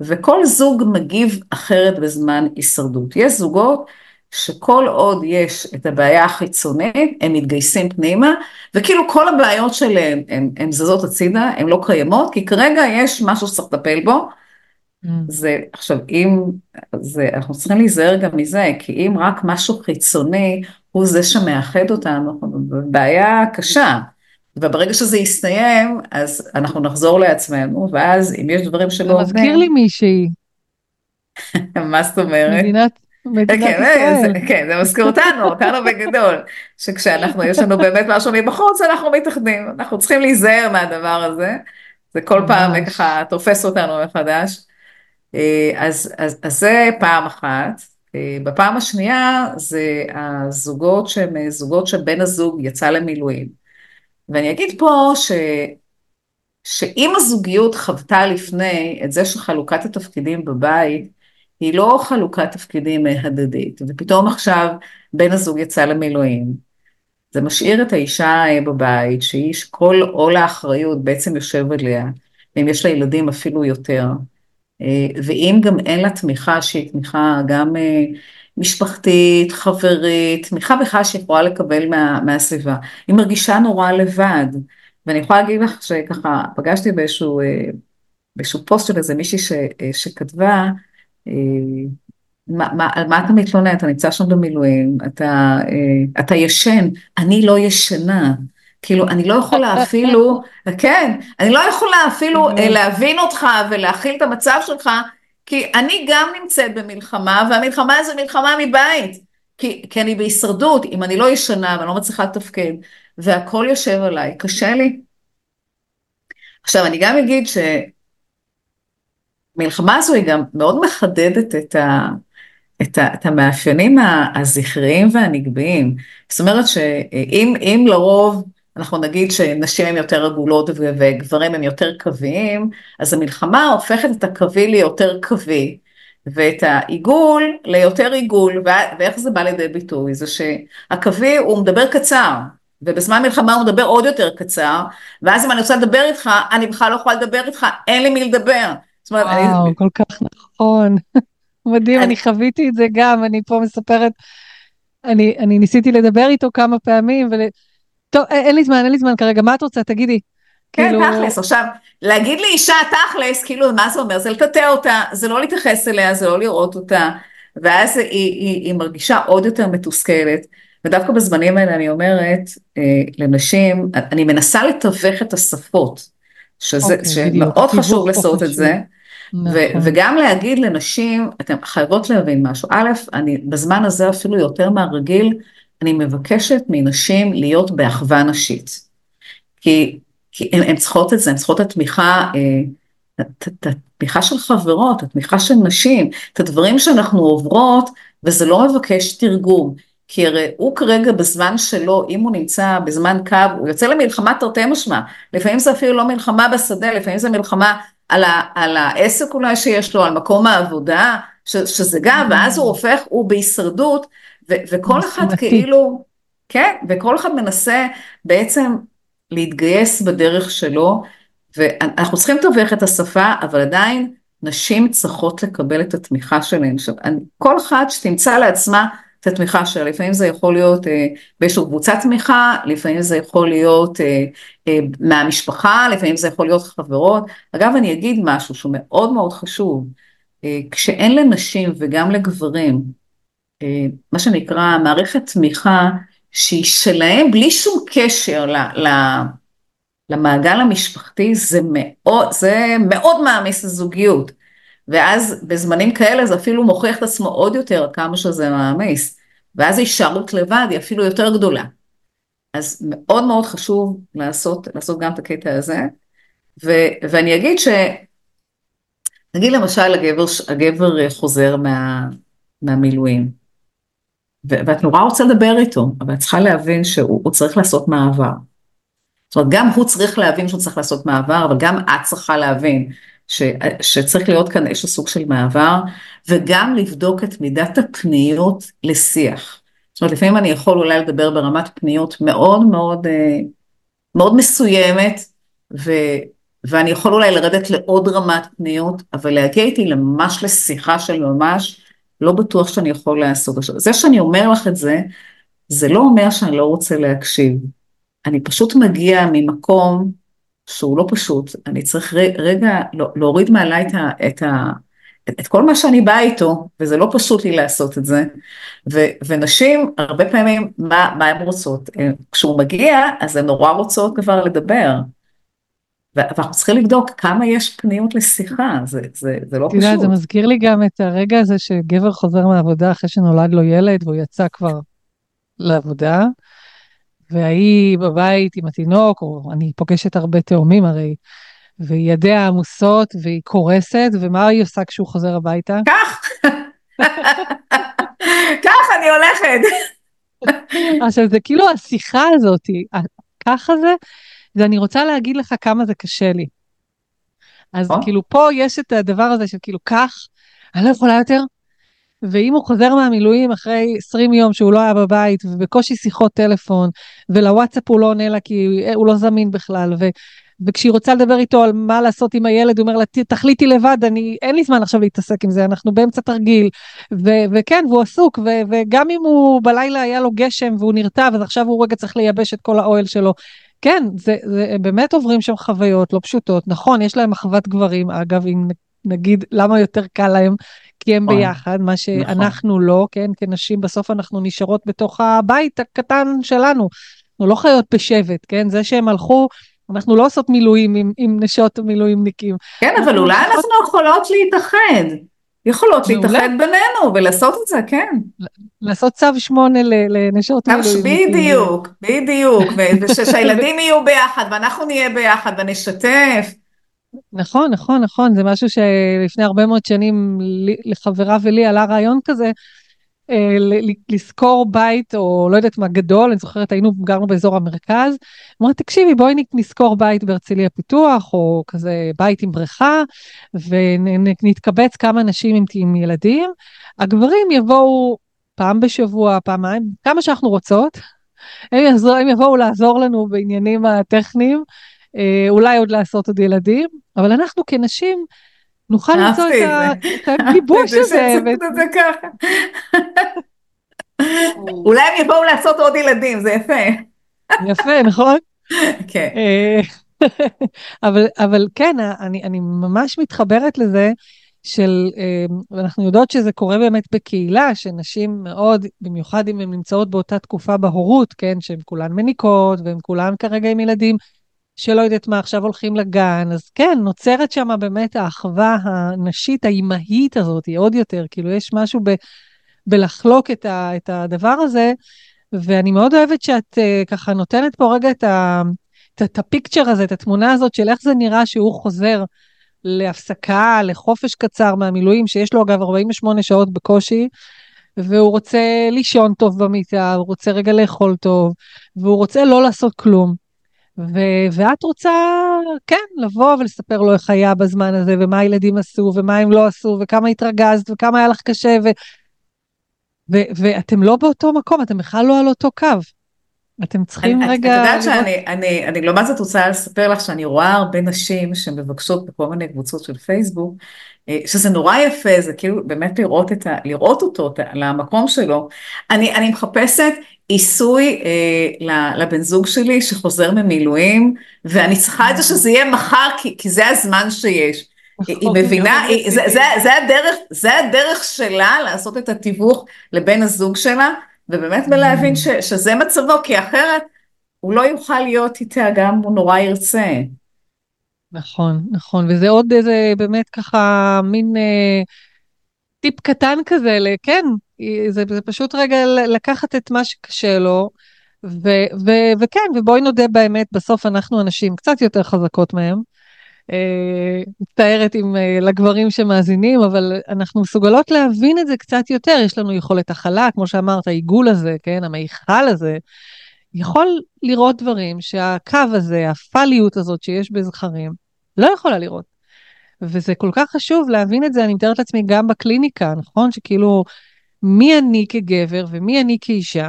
וכל זוג מגיב אחרת בזמן הישרדות. יש זוגות שכל עוד יש את הבעיה החיצונית, הם מתגייסים פנימה, וכאילו כל הבעיות שלהם הן זזות הצידה, הן לא קיימות, כי כרגע יש משהו שצריך לטפל בו. זה, עכשיו, אם, זה, אנחנו צריכים להיזהר גם מזה, כי אם רק משהו חיצוני הוא זה שמאחד אותנו, אנחנו בבעיה קשה. וברגע שזה יסתיים, אז אנחנו נחזור לעצמנו, ואז אם יש דברים שלא זה מזכיר לי מישהי, מה זאת אומרת? מדינת, מדינת כן, ישראל. זה, כן, זה מזכיר אותנו, אותנו בגדול, שכשאנחנו, יש לנו באמת משהו מבחוץ, אנחנו מתאחדים, אנחנו צריכים להיזהר מהדבר הזה, זה כל פעם ממש. ככה תופס אותנו מחדש. אה, אז, אז, אז זה פעם אחת. אה, בפעם השנייה זה הזוגות שהם אה, זוגות שבן הזוג יצא למילואים. ואני אגיד פה ש... שאם הזוגיות חוותה לפני את זה שחלוקת התפקידים בבית היא לא חלוקת תפקידים הדדית, ופתאום עכשיו בן הזוג יצא למילואים, זה משאיר את האישה בבית, שהיא שכל עול האחריות בעצם יושב עליה, ואם יש לה ילדים אפילו יותר. ואם גם אין לה תמיכה שהיא תמיכה גם משפחתית, חברית, תמיכה בכלל שיכולה לקבל מה, מהסביבה. היא מרגישה נורא לבד. ואני יכולה להגיד לך שככה פגשתי באיזשהו, באיזשהו פוסט של איזה מישהי ש, שכתבה, מה, מה, על מה אתה מתלונן? אתה נמצא שם במילואים, אתה, אתה ישן, אני לא ישנה. כאילו, אני לא יכולה אפילו, כן, אני לא יכולה אפילו להבין אותך ולהכיל את המצב שלך, כי אני גם נמצאת במלחמה, והמלחמה הזו מלחמה מבית, כי, כי אני בהישרדות, אם אני לא ישנה ואני לא מצליחה לתפקד, והכל יושב עליי, קשה לי. עכשיו, אני גם אגיד שמלחמה הזו היא גם מאוד מחדדת את, ה, את, ה, את המאפיינים הזכריים והנגביים. זאת אומרת שאם לרוב אנחנו נגיד שנשים הן יותר עגולות וגברים הם יותר קוויים, אז המלחמה הופכת את הקווי ליותר קווי, ואת העיגול ליותר עיגול, ואיך זה בא לידי ביטוי? זה שהקווי הוא מדבר קצר, ובזמן מלחמה הוא מדבר עוד יותר קצר, ואז אם אני רוצה לדבר איתך, אני בכלל לא יכולה לדבר איתך, אין לי מי לדבר. וואו, אני... כל כך נכון. מדהים, אני... אני חוויתי את זה גם, אני פה מספרת, אני, אני ניסיתי לדבר איתו כמה פעמים, ול... טוב, אין לי זמן, אין לי זמן כרגע, מה את רוצה? תגידי. כן, כאילו... תכלס, עכשיו, להגיד לאישה תכלס, כאילו, מה זה אומר? זה לטאטא אותה, זה לא להתייחס אליה, זה לא לראות אותה, ואז היא, היא, היא מרגישה עוד יותר מתוסכלת. ודווקא בזמנים האלה אני אומרת אה, לנשים, אני מנסה לתווך את השפות, שזה, okay, אוקיי, שמאוד חשוב לעשות את זה, נכון. ו- וגם להגיד לנשים, אתן חייבות להבין משהו, א', אני בזמן הזה אפילו יותר מהרגיל, אני מבקשת מנשים להיות באחווה נשית. כי, כי הן צריכות את זה, הן צריכות את התמיכה, אה, את התמיכה של חברות, התמיכה של נשים, את הדברים שאנחנו עוברות, וזה לא מבקש תרגום. כי הרי הוא כרגע בזמן שלו, אם הוא נמצא בזמן קו, הוא יוצא למלחמה תרתי משמע. לפעמים זה אפילו לא מלחמה בשדה, לפעמים זה מלחמה על, ה, על העסק אולי שיש לו, על מקום העבודה, ש, שזה גם, ואז הוא הופך, הוא בהישרדות, ו- וכל אחד כאילו, כן, וכל אחד מנסה בעצם להתגייס בדרך שלו, ואנחנו צריכים לתווך את השפה, אבל עדיין נשים צריכות לקבל את התמיכה שלהן. כל אחת שתמצא לעצמה את התמיכה שלה, לפעמים זה יכול להיות אה, באיזושהי קבוצת תמיכה, לפעמים זה יכול להיות אה, אה, מהמשפחה, לפעמים זה יכול להיות חברות. אגב, אני אגיד משהו שהוא מאוד מאוד חשוב, אה, כשאין לנשים וגם לגברים מה שנקרא מערכת תמיכה שהיא שלהם בלי שום קשר ל, ל, למעגל המשפחתי, זה מאוד, זה מאוד מעמיס לזוגיות. ואז בזמנים כאלה זה אפילו מוכיח את עצמו עוד יותר כמה שזה מעמיס. ואז ההישארות לבד היא אפילו יותר גדולה. אז מאוד מאוד חשוב לעשות, לעשות גם את הקטע הזה. ו, ואני אגיד ש... נגיד למשל הגבר, הגבר חוזר מה, מהמילואים. ואת נורא רוצה לדבר איתו, אבל את צריכה להבין שהוא צריך לעשות מעבר. זאת אומרת, גם הוא צריך להבין שהוא צריך לעשות מעבר, אבל גם את צריכה להבין ש, שצריך להיות כאן איזשהו סוג של מעבר, וגם לבדוק את מידת הפניות לשיח. זאת אומרת, לפעמים אני יכול אולי לדבר ברמת פניות מאוד מאוד, אה, מאוד מסוימת, ו, ואני יכול אולי לרדת לעוד רמת פניות, אבל להגיע איתי ממש לשיחה של ממש, לא בטוח שאני יכול לעשות. עכשיו, זה שאני אומר לך את זה, זה לא אומר שאני לא רוצה להקשיב. אני פשוט מגיע ממקום שהוא לא פשוט, אני צריך רגע לא, להוריד מעליי את, ה, את, ה, את כל מה שאני באה איתו, וזה לא פשוט לי לעשות את זה, ו, ונשים, הרבה פעמים, מה, מה הן רוצות? כשהוא מגיע, אז הן נורא רוצות כבר לדבר. ואנחנו צריכים לבדוק כמה יש פניות לשיחה, זה, זה, זה לא פשוט. זה מזכיר לי גם את הרגע הזה שגבר חוזר מהעבודה אחרי שנולד לו ילד והוא יצא כבר לעבודה, והיא בבית עם התינוק, או אני פוגשת הרבה תאומים הרי, וידיה עמוסות והיא קורסת, ומה היא עושה כשהוא חוזר הביתה? כך! כך אני הולכת. עכשיו זה כאילו השיחה הזאת, ככה זה, ואני רוצה להגיד לך כמה זה קשה לי. אז או? כאילו פה יש את הדבר הזה של כאילו כך, אני לא יכולה יותר, ואם הוא חוזר מהמילואים אחרי 20 יום שהוא לא היה בבית, ובקושי שיחות טלפון, ולוואטסאפ הוא לא עונה לה כי הוא לא זמין בכלל, ו, וכשהיא רוצה לדבר איתו על מה לעשות עם הילד, הוא אומר לה, תחליטי לבד, אני, אין לי זמן עכשיו להתעסק עם זה, אנחנו באמצע תרגיל. ו- וכן, והוא עסוק, ו- וגם אם הוא בלילה היה לו גשם והוא נרטב, אז עכשיו הוא רגע צריך לייבש את כל האוהל שלו. כן, זה, זה באמת עוברים שם חוויות לא פשוטות. נכון, יש להם אחוות גברים, אגב, אם נגיד למה יותר קל להם, כי הם ביחד, מה שאנחנו נכון. לא, כן, כנשים בסוף אנחנו נשארות בתוך הבית הקטן שלנו. אנחנו לא חיות בשבט, כן? זה שהם הלכו אנחנו לא עושות מילואים עם, עם נשות מילואימניקים. כן, אבל אולי אנחנו אנחנו יכולות להתאחד. יכולות להתאחד בינינו ולעשות את זה, כן. לעשות צו שמונה לנשות מילואים. בדיוק, בדיוק, ושהילדים יהיו ביחד ואנחנו נהיה ביחד ונשתף. נכון, נכון, נכון, זה משהו שלפני הרבה מאוד שנים לחברה ולי עלה רעיון כזה, לשכור בית או לא יודעת מה גדול, אני זוכרת היינו, גרנו באזור המרכז, אמרה תקשיבי בואי נשכור בית בהרצליה פיתוח או כזה בית עם בריכה ונתקבץ כמה נשים עם, עם ילדים, הגברים יבואו פעם בשבוע, פעמיים, כמה שאנחנו רוצות, הם, יעזור, הם יבואו לעזור לנו בעניינים הטכניים, אה, אולי עוד לעשות עוד ילדים, אבל אנחנו כנשים נוכל למצוא את הגיבוש הזה. אולי הם יבואו לעשות עוד ילדים, זה יפה. יפה, נכון? כן. אה, אבל, אבל כן, אני, אני ממש מתחברת לזה של, אה, ואנחנו יודעות שזה קורה באמת בקהילה, שנשים מאוד, במיוחד אם הן נמצאות באותה תקופה בהורות, כן, שהן כולן מניקות והן כולן כרגע עם ילדים, שלא יודעת מה, עכשיו הולכים לגן, אז כן, נוצרת שם באמת האחווה הנשית, האימהית הזאת, עוד יותר, כאילו יש משהו ב, בלחלוק את, ה, את הדבר הזה, ואני מאוד אוהבת שאת uh, ככה נותנת פה רגע את, ה, את הפיקצ'ר הזה, את התמונה הזאת של איך זה נראה שהוא חוזר להפסקה, לחופש קצר מהמילואים, שיש לו אגב 48 שעות בקושי, והוא רוצה לישון טוב במיטה, הוא רוצה רגע לאכול טוב, והוא רוצה לא לעשות כלום. ו- ואת רוצה, כן, לבוא ולספר לו איך היה בזמן הזה, ומה הילדים עשו, ומה הם לא עשו, וכמה התרגזת, וכמה היה לך קשה, ו- ו- ואתם לא באותו מקום, אתם בכלל לא על אותו קו. אתם צריכים אני, רגע... את יודעת שאני, אני, אני לעומת זאת רוצה לספר לך שאני רואה הרבה נשים שמבקשות בכל מיני קבוצות של פייסבוק, אה, שזה נורא יפה, זה כאילו באמת לראות, את ה, לראות אותו, למקום שלו. אני, אני מחפשת עיסוי אה, לבן זוג שלי שחוזר ממילואים, ואני צריכה את זה שזה יהיה מחר, כי, כי זה הזמן שיש. היא מבינה, היא, זה, זה, זה, הדרך, זה הדרך שלה לעשות את התיווך לבן הזוג שלה, ובאמת בלהבין ש, שזה מצבו, כי אחרת הוא לא יוכל להיות איתה גם הוא נורא ירצה. נכון, נכון, וזה עוד איזה באמת ככה מין אה, טיפ קטן כזה, כן, זה, זה פשוט רגע לקחת את מה שקשה לו, ו, ו, וכן, ובואי נודה באמת, בסוף אנחנו אנשים קצת יותר חזקות מהם. אה, מצטערת עם אה, לגברים שמאזינים, אבל אנחנו מסוגלות להבין את זה קצת יותר, יש לנו יכולת הכלה, כמו שאמרת, העיגול הזה, כן, המיכל הזה, יכול לראות דברים שהקו הזה, הפליות הזאת שיש בזכרים, לא יכולה לראות. וזה כל כך חשוב להבין את זה, אני מתארת לעצמי גם בקליניקה, נכון? שכאילו, מי אני כגבר ומי אני כאישה,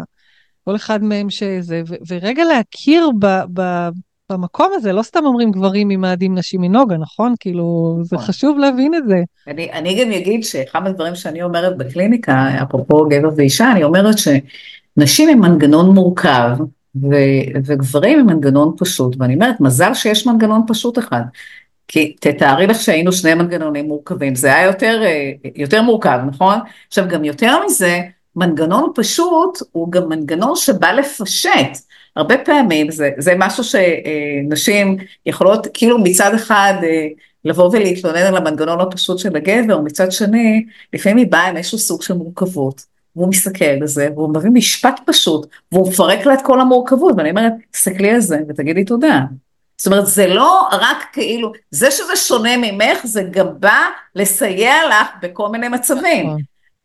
כל אחד מהם שזה, ו- ורגע להכיר ב- ב- במקום הזה, לא סתם אומרים גברים ממאדים נשים מנוגה, נכון? כאילו, זה נכון. חשוב להבין את זה. אני, אני גם אגיד שאחד מהדברים שאני אומרת בקליניקה, אפרופו גבר ואישה, אני אומרת שנשים הם מנגנון מורכב, ו- וגברים הם מנגנון פשוט, ואני אומרת, מזל שיש מנגנון פשוט אחד. כי תתארי לך שהיינו שני מנגנונים מורכבים, זה היה יותר, יותר מורכב, נכון? עכשיו גם יותר מזה, מנגנון פשוט הוא גם מנגנון שבא לפשט. הרבה פעמים זה, זה משהו שנשים יכולות כאילו מצד אחד אה, לבוא ולהתלונן על המנגנון הפשוט של הגבר, מצד שני, לפעמים היא באה עם איזשהו סוג של מורכבות, והוא מסתכל על זה, והוא מביא משפט פשוט, והוא מפרק לה את כל המורכבות, ואני אומרת, תסתכלי על זה ותגידי תודה. זאת אומרת, זה לא רק כאילו, זה שזה שונה ממך, זה גם בא לסייע לך בכל מיני מצבים.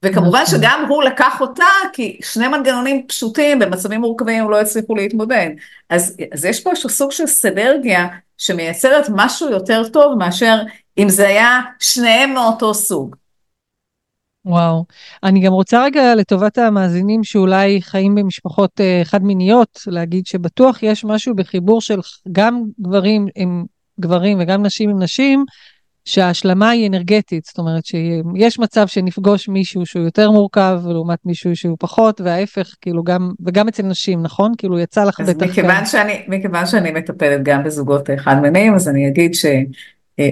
וכמובן נכון. שגם הוא לקח אותה, כי שני מנגנונים פשוטים במצבים מורכבים לא הצליחו להתמודד. אז, אז יש פה איזשהו סוג של סנרגיה שמייצרת משהו יותר טוב מאשר אם זה היה שניהם מאותו סוג. וואו. אני גם רוצה רגע לטובת המאזינים שאולי חיים במשפחות אה, חד-מיניות, להגיד שבטוח יש משהו בחיבור של גם גברים עם גברים וגם נשים עם נשים, שההשלמה היא אנרגטית, זאת אומרת שיש מצב שנפגוש מישהו שהוא יותר מורכב לעומת מישהו שהוא פחות, וההפך, כאילו גם, וגם אצל נשים, נכון? כאילו יצא לך בטח... אז מכיוון שאני, מכיוון שאני מטפלת גם בזוגות חד מיניים, אז אני אגיד ש...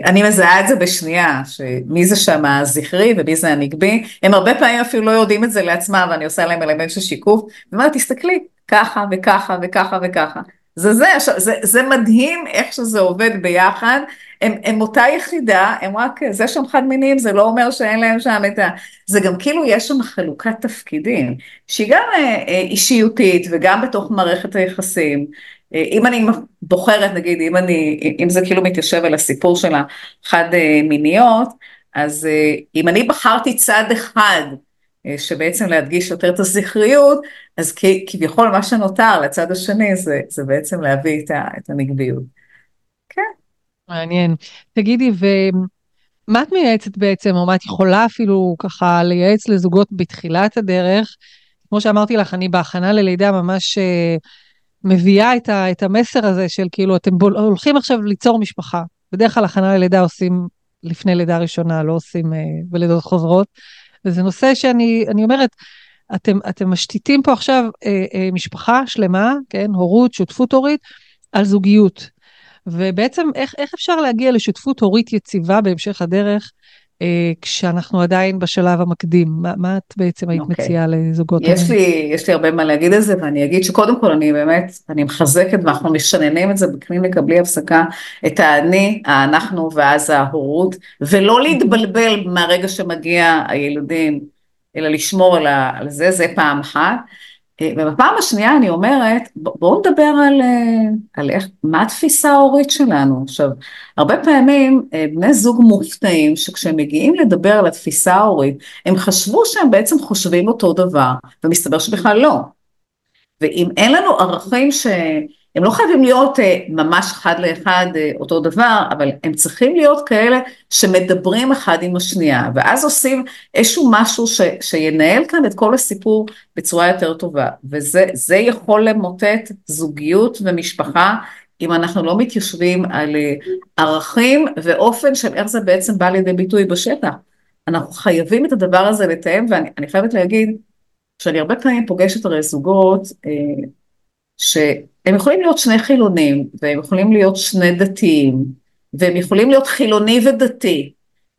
אני מזהה את זה בשנייה, שמי זה שם הזכרי ומי זה הנגבי, הם הרבה פעמים אפילו לא יודעים את זה לעצמם, ואני עושה להם אלמנט של שיקוף, ואומרת, תסתכלי, ככה וככה וככה וככה. זה זה, זה, זה מדהים איך שזה עובד ביחד, הם, הם אותה יחידה, הם רק, זה שהם חד מיניים, זה לא אומר שאין להם שם את ה... זה גם כאילו יש שם חלוקת תפקידים, שהיא גם אה, אה, אישיותית וגם בתוך מערכת היחסים. אה, אם אני בוחרת, נגיד, אם אני, אם זה כאילו מתיישב על הסיפור של החד מיניות, אז אם אני בחרתי צד אחד, שבעצם להדגיש יותר את הזכריות, אז כביכול מה שנותר לצד השני זה, זה בעצם להביא את, ה, את הנגביות. כן. מעניין. תגידי, ומה את מייעצת בעצם, או מה את יכולה אפילו ככה לייעץ לזוגות בתחילת הדרך? כמו שאמרתי לך, אני בהכנה ללידה ממש uh, מביאה את, ה, את המסר הזה של כאילו, אתם הולכים עכשיו ליצור משפחה. בדרך כלל הכנה ללידה עושים לפני לידה ראשונה, לא עושים uh, בלידות חוזרות. וזה נושא שאני אומרת, אתם, אתם משתיתים פה עכשיו אה, אה, משפחה שלמה, כן, הורות, שותפות הורית, על זוגיות. ובעצם איך, איך אפשר להגיע לשותפות הורית יציבה בהמשך הדרך, כשאנחנו עדיין בשלב המקדים? מה, מה את בעצם היית okay. אוקיי. מציעה לזוגות יש לי, יש לי הרבה מה להגיד על זה, ואני אגיד שקודם כל אני באמת, אני מחזקת ואנחנו משננים את זה בקליניקה בלי הפסקה, את האני, האנחנו ואז ההורות, ולא להתבלבל מהרגע שמגיע הילדים, אלא לשמור על, ה, על זה, זה פעם אחת. ובפעם השנייה אני אומרת, בואו נדבר על, אה, על איך, מה התפיסה ההורית שלנו. עכשיו, הרבה פעמים אה, בני זוג מופתעים שכשהם מגיעים לדבר על התפיסה ההורית, הם חשבו שהם בעצם חושבים אותו דבר, ומסתבר שבכלל לא. ואם אין לנו ערכים ש... הם לא חייבים להיות אה, ממש אחד לאחד אה, אותו דבר, אבל הם צריכים להיות כאלה שמדברים אחד עם השנייה, ואז עושים איזשהו משהו ש, שינהל כאן את כל הסיפור בצורה יותר טובה, וזה יכול למוטט זוגיות ומשפחה. אם אנחנו לא מתיישבים על אה, ערכים ואופן של איך זה בעצם בא לידי ביטוי בשטח. אנחנו חייבים את הדבר הזה לתאם, ואני חייבת להגיד שאני הרבה פעמים פוגשת הרי זוגות אה, שהם יכולים להיות שני חילונים, והם יכולים להיות שני דתיים, והם יכולים להיות חילוני ודתי,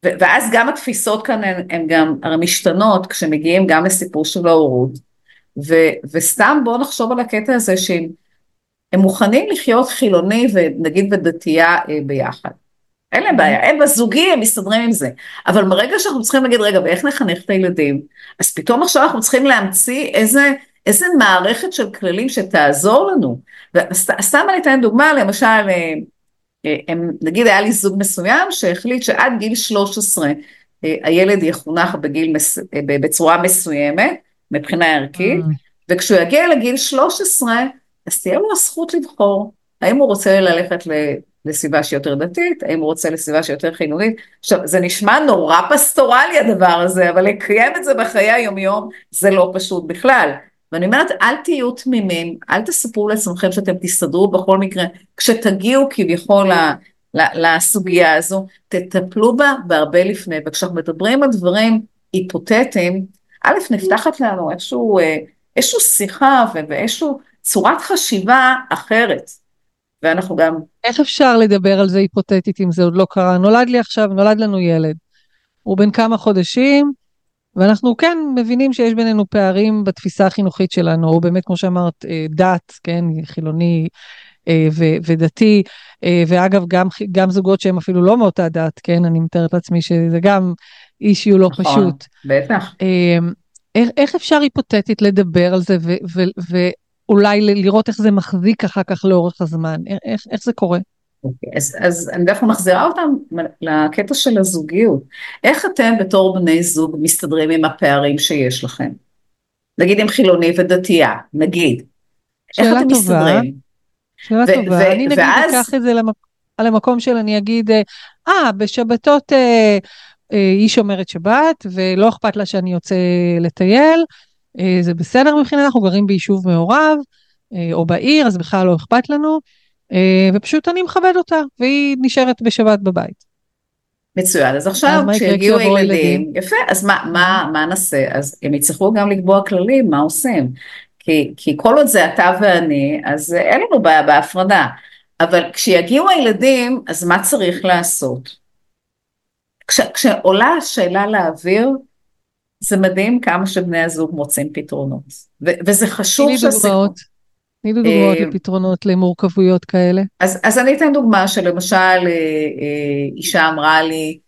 ואז גם התפיסות כאן הן, הן גם הרי משתנות כשמגיעים גם לסיפור של ההורות, וסתם בואו נחשוב על הקטע הזה שהם מוכנים לחיות חילוני ונגיד ודתייה אה, ביחד. אין להם בעיה, הם בזוגי, הם מסתדרים עם זה. אבל ברגע שאנחנו צריכים להגיד, רגע, ואיך נחנך את הילדים? אז פתאום עכשיו אנחנו צריכים להמציא איזה איזה מערכת של כללים שתעזור לנו. וסתם אני אתן דוגמה, למשל, אה, אה, הם, נגיד היה לי זוג מסוים שהחליט שעד גיל 13 אה, הילד יחונך בגיל, בצורה מסוימת, מבחינה ערכית. וכשהוא יגיע לגיל 13, אז תהיה לו הזכות לבחור, האם הוא רוצה ללכת לסביבה שהיא יותר דתית, האם הוא רוצה לסביבה שהיא יותר חינוכית. עכשיו, זה נשמע נורא פסטורלי הדבר הזה, אבל לקיים את זה בחיי היומיום זה לא פשוט בכלל. ואני אומרת, אל תהיו תמימים, אל תספרו לעצמכם שאתם תסתדרו בכל מקרה, כשתגיעו כביכול לסוגיה הזו, תטפלו בה בהרבה לפני, וכשאנחנו מדברים על דברים היפותטיים, א', נפתחת לנו איזשהו, אה, איזשהו שיחה ואיזשהו צורת חשיבה אחרת. ואנחנו גם... איך אפשר לדבר על זה היפותטית אם זה עוד לא קרה? נולד לי עכשיו, נולד לנו ילד. הוא בן כמה חודשים, ואנחנו כן מבינים שיש בינינו פערים בתפיסה החינוכית שלנו, או באמת, כמו שאמרת, אה, דת, כן, חילוני אה, ו- ודתי, אה, ואגב, גם, גם זוגות שהם אפילו לא מאותה דת, כן, אני מתארת לעצמי שזה גם אישיו לא נכון, פשוט. בטח. איך, איך אפשר היפותטית לדבר על זה ו- ו- ואולי לראות איך זה מחזיק אחר כך לאורך הזמן? איך, איך זה קורה? אוקיי, אז, אז אני דווקא מחזירה אותם לקטע של הזוגיות. איך אתם בתור בני זוג מסתדרים עם הפערים שיש לכם? נגיד עם חילוני ודתייה, נגיד. איך אתם טובה, מסתדרים? שאלה ו- טובה. ו- אני נגיד ואז... אקח את זה למק... על המקום של אני אגיד, אה, בשבתות אה, אה, היא שומרת שבת ולא אכפת לה שאני יוצא לטייל, אה, זה בסדר מבחינת, אנחנו גרים ביישוב מעורב אה, או בעיר, אז בכלל לא אכפת לנו. אה, ופשוט אני מכבד אותה, והיא נשארת בשבת בבית. מצוין, אז עכשיו כשיגיעו ילדים, ילדים, יפה, אז מה, מה, מה נעשה? אז הם יצטרכו גם לקבוע כללים, מה עושים? כי, כי כל עוד זה אתה ואני, אז אין לנו בעיה בהפרדה. אבל כשיגיעו הילדים, אז מה צריך לעשות? כש, כשעולה השאלה לאוויר, זה מדהים כמה שבני הזוג מוצאים פתרונות. ו, וזה חשוב שהסיפור... תני לי דוגמאות אה, לפתרונות למורכבויות כאלה. אז, אז אני אתן דוגמה שלמשל אה, אה, אישה אמרה לי,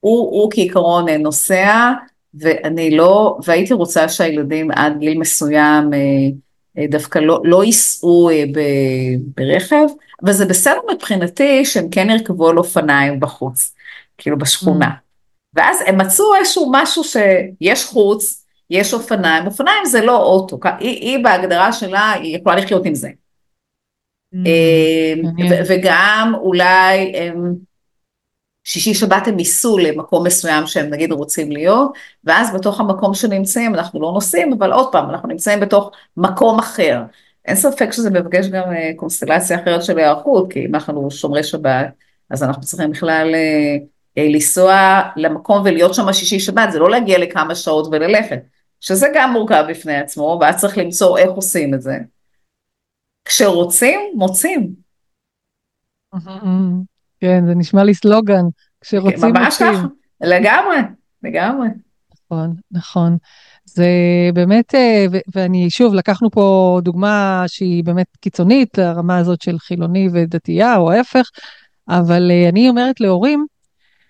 הוא, הוא כעיקרון נוסע ואני לא, והייתי רוצה שהילדים עד גיל מסוים דווקא לא, לא ייסעו ברכב, אבל זה בסדר מבחינתי שהם כן ירכבו על אופניים בחוץ, כאילו בשכונה. Mm. ואז הם מצאו איזשהו משהו שיש חוץ, יש אופניים, אופניים זה לא אוטו, היא, היא בהגדרה שלה, היא יכולה לחיות עם זה. Mm, אה, וגם אולי הם, שישי שבת הם ייסעו למקום מסוים שהם נגיד רוצים להיות, ואז בתוך המקום שנמצאים אנחנו לא נוסעים, אבל עוד פעם, אנחנו נמצאים בתוך מקום אחר. אין ספק שזה מבקש גם אה, קונסטלציה אחרת של היערכות, כי אם אנחנו שומרי שבת, אז אנחנו צריכים בכלל אה, לנסוע למקום ולהיות שם שישי שבת, זה לא להגיע לכמה שעות וללכת. שזה גם מורכב בפני עצמו, ואז צריך למצוא איך עושים את זה. כשרוצים, מוצאים. כן, זה נשמע לי סלוגן, כשרוצים, מוצאים. ממש ככה, לגמרי, לגמרי. נכון, נכון. זה באמת, אה, ואני שוב, לקחנו פה דוגמה שהיא באמת קיצונית, לרמה הזאת של חילוני ודתייה, או ההפך, אבל אה, אני אומרת להורים,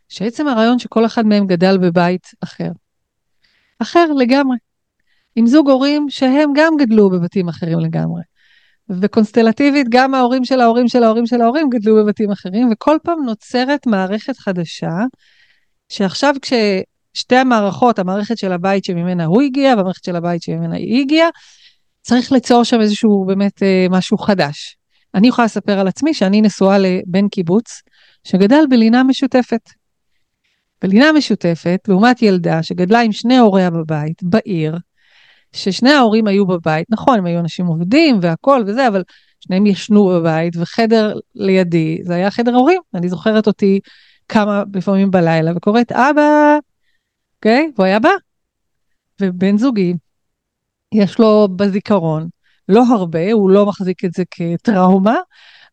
שעצם הרעיון שכל אחד מהם גדל בבית אחר. אחר לגמרי. עם זוג הורים שהם גם גדלו בבתים אחרים לגמרי. וקונסטלטיבית גם ההורים של ההורים של ההורים של ההורים גדלו בבתים אחרים, וכל פעם נוצרת מערכת חדשה, שעכשיו כששתי המערכות, המערכת של הבית שממנה הוא הגיע והמערכת של הבית שממנה היא הגיעה, צריך ליצור שם איזשהו באמת אה, משהו חדש. אני יכולה לספר על עצמי שאני נשואה לבן קיבוץ שגדל בלינה משותפת. בלינה משותפת, לעומת ילדה שגדלה עם שני הוריה בבית, בעיר, ששני ההורים היו בבית, נכון, הם היו אנשים עובדים והכל וזה, אבל שניהם ישנו בבית, וחדר לידי, זה היה חדר הורים, אני זוכרת אותי כמה לפעמים בלילה, וקוראת, אבא, אוקיי? Okay? והוא היה בא. ובן זוגי, יש לו בזיכרון, לא הרבה, הוא לא מחזיק את זה כטראומה,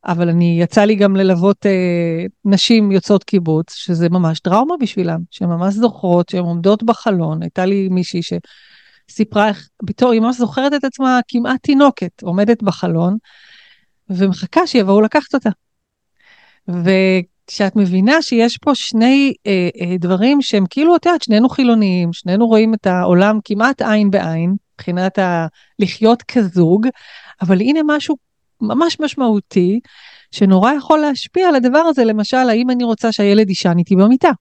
אבל אני, יצא לי גם ללוות אה, נשים יוצאות קיבוץ, שזה ממש טראומה בשבילם, שהן ממש זוכרות שהן עומדות בחלון. הייתה לי מישהי שסיפרה איך, בתור, היא ממש זוכרת את עצמה כמעט תינוקת, עומדת בחלון, ומחכה שיבואו לקחת אותה. וכשאת מבינה שיש פה שני אה, אה, דברים שהם כאילו, את יודעת, שנינו חילוניים, שנינו רואים את העולם כמעט עין בעין, מבחינת ה- לחיות כזוג, אבל הנה משהו ממש משמעותי, שנורא יכול להשפיע על הדבר הזה, למשל, האם אני רוצה שהילד יישן איתי במיטה.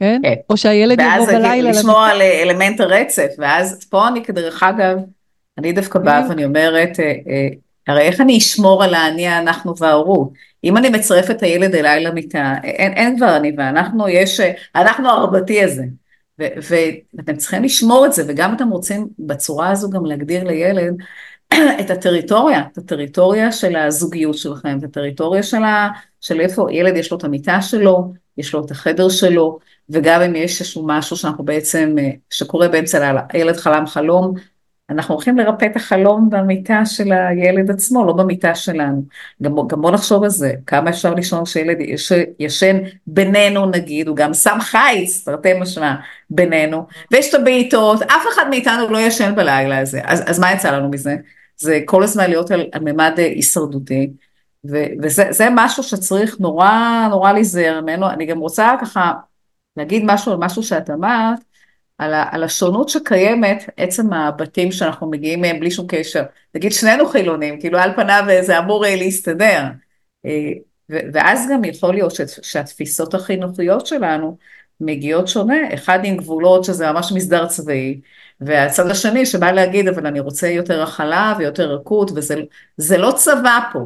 כן? כן. או שהילד יבוא בלילה. ואז לשמור על אלמנט הרצף, ואז פה אני כדרך אגב, אני דווקא באה ואני אומרת, אה, אה, הרי איך אני אשמור על האני האנחנו וההורות? אם אני מצרף את הילד אליי למיטה, אין, אין כבר אני ואנחנו, יש, אנחנו הרבתי הזה. ו, ואתם צריכים לשמור את זה, וגם אתם רוצים בצורה הזו גם להגדיר לילד את הטריטוריה, את הטריטוריה של הזוגיות שלכם, את הטריטוריה של, ה, של איפה ילד יש לו את המיטה שלו, יש לו את החדר שלו, וגם אם יש איזשהו משהו שאנחנו בעצם, שקורה באמצע הילד חלם חלום, אנחנו הולכים לרפא את החלום במיטה של הילד עצמו, לא במיטה שלנו. גם, גם בוא נחשוב על זה, כמה אפשר לישון שילד יש, ישן בינינו נגיד, הוא גם שם חיץ, תרתי משמע, בינינו, ויש את הבעיטות, אף אחד מאיתנו לא ישן בלילה הזה, אז, אז מה יצא לנו מזה? זה כל הזמן להיות על, על ממד הישרדותי, ו, וזה משהו שצריך נורא נורא להיזהר ממנו, אני גם רוצה ככה להגיד משהו על משהו שאת אמרת, על, על השונות שקיימת, עצם הבתים שאנחנו מגיעים מהם בלי שום קשר. נגיד שנינו חילונים, כאילו על פניו זה אמור להסתדר. אה, ואז גם יכול להיות שהתפיסות החינוכיות שלנו מגיעות שונה, אחד עם גבולות שזה ממש מסדר צבאי, והצד השני שבא להגיד אבל אני רוצה יותר הכלה ויותר רכות וזה לא צבא פה.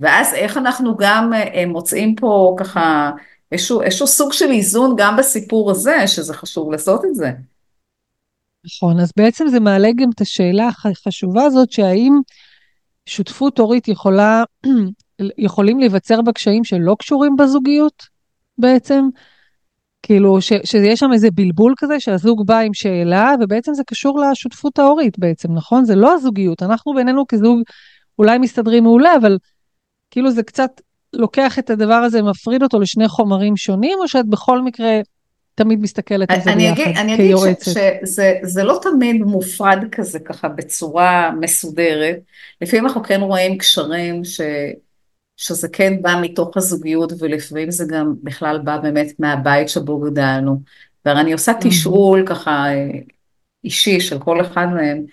ואז איך אנחנו גם אה, מוצאים פה ככה איזשהו, איזשהו סוג של איזון גם בסיפור הזה, שזה חשוב לעשות את זה. נכון, אז בעצם זה מעלה גם את השאלה החשובה הזאת, שהאם שותפות הורית יכולה, יכולים להיווצר בה קשיים שלא קשורים בזוגיות בעצם? כאילו, ש, שיש שם איזה בלבול כזה שהזוג בא עם שאלה, ובעצם זה קשור לשותפות ההורית בעצם, נכון? זה לא הזוגיות, אנחנו בינינו כזוג אולי מסתדרים מעולה, אבל כאילו זה קצת לוקח את הדבר הזה, מפריד אותו לשני חומרים שונים, או שאת בכל מקרה תמיד מסתכלת על זה ביחד כיועצת? אני אגיד שזה לא תמיד מופרד כזה ככה בצורה מסודרת. לפעמים אנחנו כן רואים קשרים ש, שזה כן בא מתוך הזוגיות, ולפעמים זה גם בכלל בא באמת מהבית שבו גדלנו. ואני עושה תשאול ככה אה, אישי של כל אחד מהם,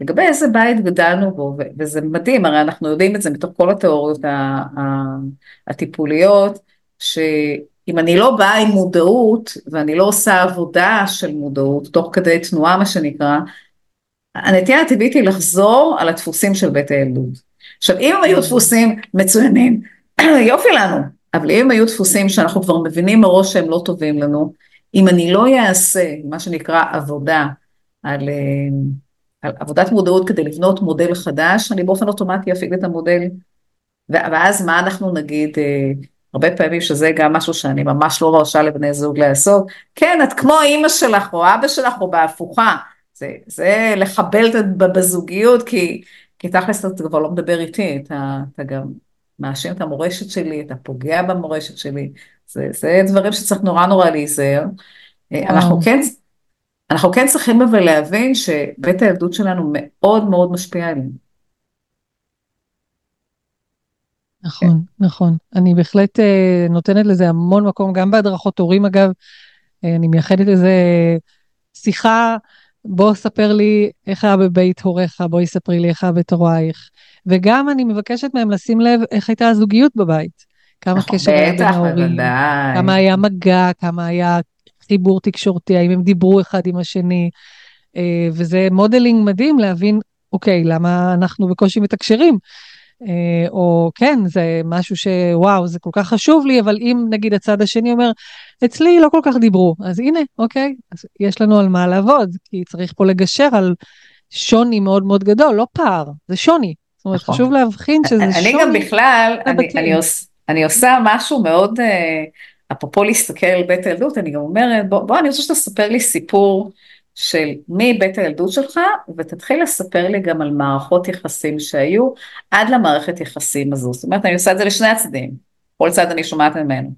לגבי איזה בית גדלנו בו, וזה מדהים, הרי אנחנו יודעים את זה מתוך כל התיאוריות הטיפוליות, שאם אני לא באה עם מודעות, ואני לא עושה עבודה של מודעות, תוך כדי תנועה מה שנקרא, הנטייה הטבעית היא לחזור על הדפוסים של בית הילדות. עכשיו, אם הם היו דפוסים מצוינים, יופי לנו, אבל אם היו דפוסים שאנחנו כבר מבינים מראש שהם לא טובים לנו, אם אני לא אעשה מה שנקרא עבודה על... על עבודת מודעות כדי לבנות מודל חדש, אני באופן אוטומטי אפעיל את המודל. ואז מה אנחנו נגיד, אה, הרבה פעמים שזה גם משהו שאני ממש לא מרשה לבני זוג לעשות, כן, את כמו אימא שלך או אבא שלך או בהפוכה, זה, זה לחבל בזוגיות, כי, כי תכלס אתה כבר לא מדבר איתי, אתה, אתה גם מאשים את המורשת שלי, אתה פוגע במורשת שלי, זה, זה דברים שצריך נורא נורא להיזהר. אה, אנחנו כן אנחנו כן צריכים אבל להבין שבית הילדות שלנו מאוד מאוד משפיע עלינו. נכון, כן. נכון. אני בהחלט uh, נותנת לזה המון מקום, גם בהדרכות הורים אגב, uh, אני מייחדת לזה שיחה, בוא ספר לי איך היה בבית הוריך, בואי ספרי לי איך היה בית הורייך. וגם אני מבקשת מהם לשים לב איך הייתה הזוגיות בבית. כמה קשר היה בין ההורים, כמה היה מגע, כמה היה חיבור תקשורתי, האם הם דיברו אחד עם השני, אה, וזה modeling מדהים להבין, אוקיי, למה אנחנו בקושי מתקשרים? אה, או כן, זה משהו שוואו, זה כל כך חשוב לי, אבל אם נגיד הצד השני אומר, אצלי לא כל כך דיברו, אז הנה, אוקיי, אז יש לנו על מה לעבוד, כי צריך פה לגשר על שוני מאוד מאוד גדול, לא פער, זה שוני. זאת אומרת, נכון. חשוב להבחין שזה אני שוני. אני גם בכלל, אני, אני, עוש, אני עושה משהו מאוד... Uh... אפרופו להסתכל על בית הילדות, אני גם אומרת, בוא, בוא אני רוצה שתספר לי סיפור של מבית הילדות שלך, ותתחיל לספר לי גם על מערכות יחסים שהיו עד למערכת יחסים הזו. זאת אומרת, אני עושה את זה לשני הצדדים, כל צד אני שומעת ממנו.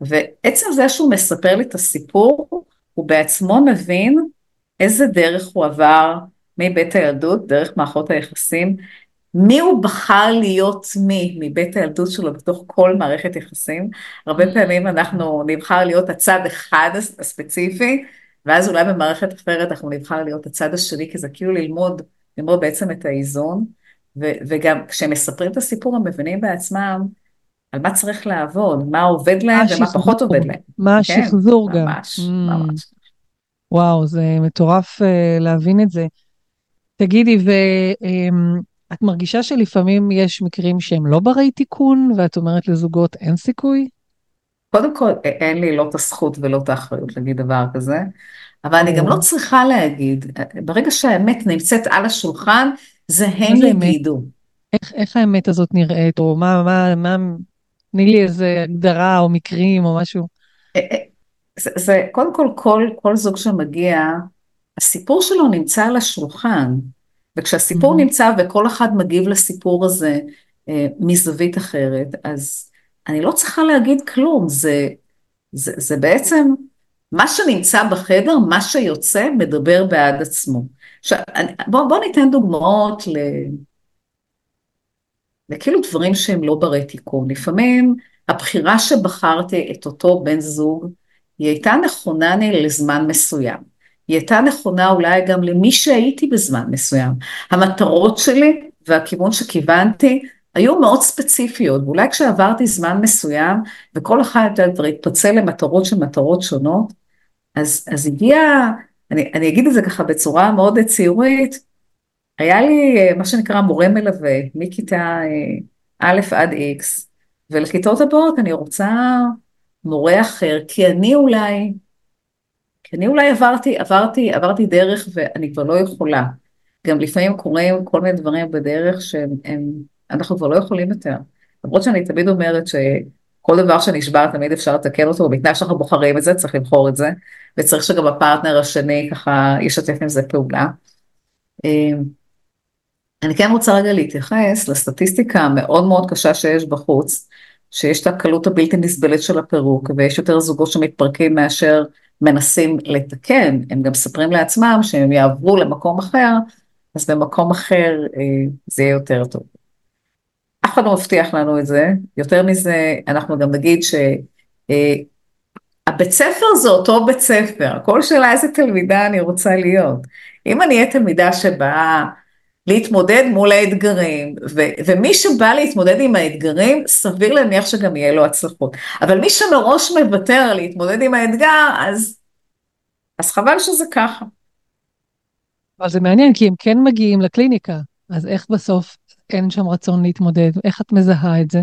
ועצם זה שהוא מספר לי את הסיפור, הוא בעצמו מבין איזה דרך הוא עבר מבית הילדות, דרך מערכות היחסים, מי הוא בחר להיות מי מבית הילדות שלו בתוך כל מערכת יחסים. הרבה mm. פעמים אנחנו נבחר להיות הצד אחד הספציפי, ואז אולי במערכת אחרת אנחנו נבחר להיות הצד השני, כי זה כאילו ללמוד, ללמוד בעצם את האיזון, ו- וגם כשהם מספרים את הסיפור הם מבינים בעצמם על מה צריך לעבוד, מה עובד להם ומה פחות עובד להם. מה כן, השחזור כן, גם. ממש, mm. ממש. וואו, זה מטורף uh, להבין את זה. תגידי, ו... Um, את מרגישה שלפעמים יש מקרים שהם לא ברי תיקון, ואת אומרת לזוגות אין סיכוי? קודם כל, אין לי לא את הזכות ולא את האחריות להגיד דבר כזה, אבל אני גם לא צריכה להגיד, ברגע שהאמת נמצאת על השולחן, זה הם יגידו. איך, איך האמת הזאת נראית, או מה, מה, מה, תני לי איזה הגדרה או מקרים או משהו. זה, זה קודם כל, כל, כל זוג שמגיע, הסיפור שלו נמצא על השולחן. וכשהסיפור mm-hmm. נמצא וכל אחד מגיב לסיפור הזה אה, מזווית אחרת, אז אני לא צריכה להגיד כלום, זה, זה, זה בעצם מה שנמצא בחדר, מה שיוצא, מדבר בעד עצמו. עכשיו, בואו בוא ניתן דוגמאות ל... לכאילו דברים שהם לא ברי תיקון. לפעמים הבחירה שבחרתי את אותו בן זוג, היא הייתה נכונה לי לזמן מסוים. היא הייתה נכונה אולי גם למי שהייתי בזמן מסוים. המטרות שלי והכיוון שכיוונתי היו מאוד ספציפיות, ואולי כשעברתי זמן מסוים, וכל אחד כבר התפצל למטרות של מטרות שונות, אז, אז הגיע, אני, אני אגיד את זה ככה בצורה מאוד ציורית, היה לי מה שנקרא מורה מלווה מכיתה אה, א' עד X, ולכיתות הבאות אני רוצה מורה אחר, כי אני אולי, כי אני אולי עברתי, עברתי, עברתי דרך ואני כבר לא יכולה. גם לפעמים קורים כל מיני דברים בדרך שאנחנו כבר לא יכולים יותר. למרות שאני תמיד אומרת שכל דבר שנשבר תמיד אפשר לתקן אותו, ובתנאי שאנחנו בוחרים את זה, צריך לבחור את זה, וצריך שגם הפרטנר השני ככה ישתף עם זה פעולה. אה, אני כן רוצה רגע להתייחס לסטטיסטיקה המאוד מאוד קשה שיש בחוץ, שיש את הקלות הבלתי נסבלת של הפירוק, ויש יותר זוגות שמתפרקים מאשר מנסים לתקן, הם גם מספרים לעצמם שהם יעברו למקום אחר, אז במקום אחר אה, זה יהיה יותר טוב. אחד לא מבטיח לנו את זה, יותר מזה אנחנו גם נגיד שהבית אה, ספר זה אותו בית ספר, כל שאלה איזה תלמידה אני רוצה להיות. אם אני אהיה תלמידה שבאה להתמודד מול האתגרים, ו- ומי שבא להתמודד עם האתגרים, סביר להניח שגם יהיה לו הצלחות. אבל מי שמראש מוותר להתמודד עם האתגר, אז, אז חבל שזה ככה. אבל זה מעניין, כי הם כן מגיעים לקליניקה, אז איך בסוף אין שם רצון להתמודד? איך את מזהה את זה?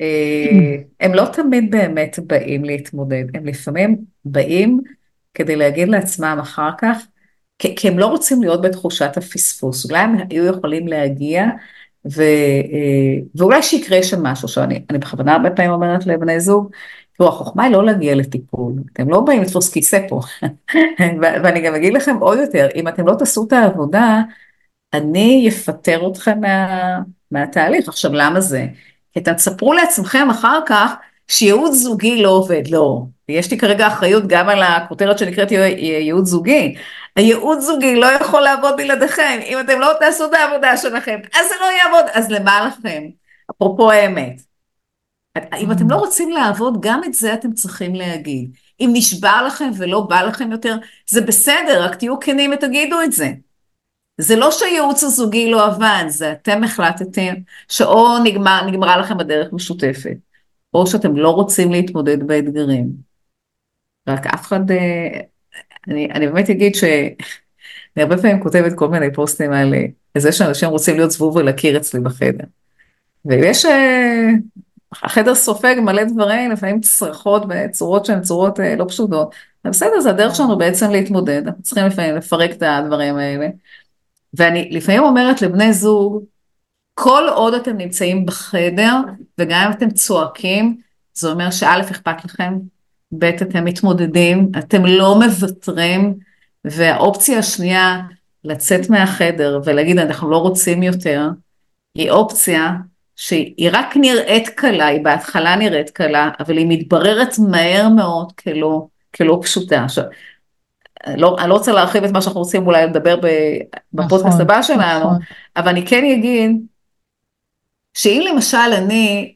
אה, הם לא תמיד באמת באים להתמודד, הם לפעמים באים כדי להגיד לעצמם אחר כך, כי, כי הם לא רוצים להיות בתחושת הפספוס, אולי הם היו יכולים להגיע ו, אה, ואולי שיקרה שם משהו, עכשיו אני, אני בכוונה הרבה פעמים אומרת לבני זוג, תראו החוכמה היא לא להגיע לטיפול, אתם לא באים לתפוס כיסא פה, ואני גם אגיד לכם עוד יותר, אם אתם לא תעשו את העבודה, אני אפטר אתכם מה, מהתהליך. עכשיו למה זה? כי אתם תספרו לעצמכם אחר כך שייעוץ זוגי לא עובד, לא. יש לי כרגע אחריות גם על הכותרת שנקראת ייעוץ זוגי. הייעוץ זוגי לא יכול לעבוד בלעדיכם, אם אתם לא תעשו את העבודה שלכם, אז זה לא יעבוד, אז למה לכם? אפרופו האמת. אם אתם לא רוצים לעבוד, גם את זה אתם צריכים להגיד. אם נשבע לכם ולא בא לכם יותר, זה בסדר, רק תהיו כנים ותגידו את זה. זה לא שהייעוץ הזוגי לא עבד, זה אתם החלטתם שאו נגמר, נגמרה לכם בדרך משותפת, או שאתם לא רוצים להתמודד באתגרים. רק אף אחד, אה, אני, אני באמת אגיד שאני הרבה פעמים כותבת כל מיני פוסטים על זה שאנשים רוצים להיות זבוב ולהכיר אצלי בחדר. ויש, אה, החדר סופג מלא דברים, לפעמים צרחות בצורות שהן צורות אה, לא פשוטות. בסדר, זה הדרך שלנו בעצם להתמודד, אנחנו צריכים לפעמים לפרק את הדברים האלה. ואני לפעמים אומרת לבני זוג, כל עוד אתם נמצאים בחדר, וגם אם אתם צועקים, זה אומר שא' אכפת לכם, ב' אתם מתמודדים, אתם לא מוותרים, והאופציה השנייה, לצאת מהחדר ולהגיד אנחנו לא רוצים יותר, היא אופציה שהיא רק נראית קלה, היא בהתחלה נראית קלה, אבל היא מתבררת מהר מאוד כלא, כלא פשוטה. עכשיו, לא, אני לא רוצה להרחיב את מה שאנחנו רוצים אולי לדבר בפודקאסט נכון, הבא שלנו, נכון. אבל אני כן אגיד שאם למשל אני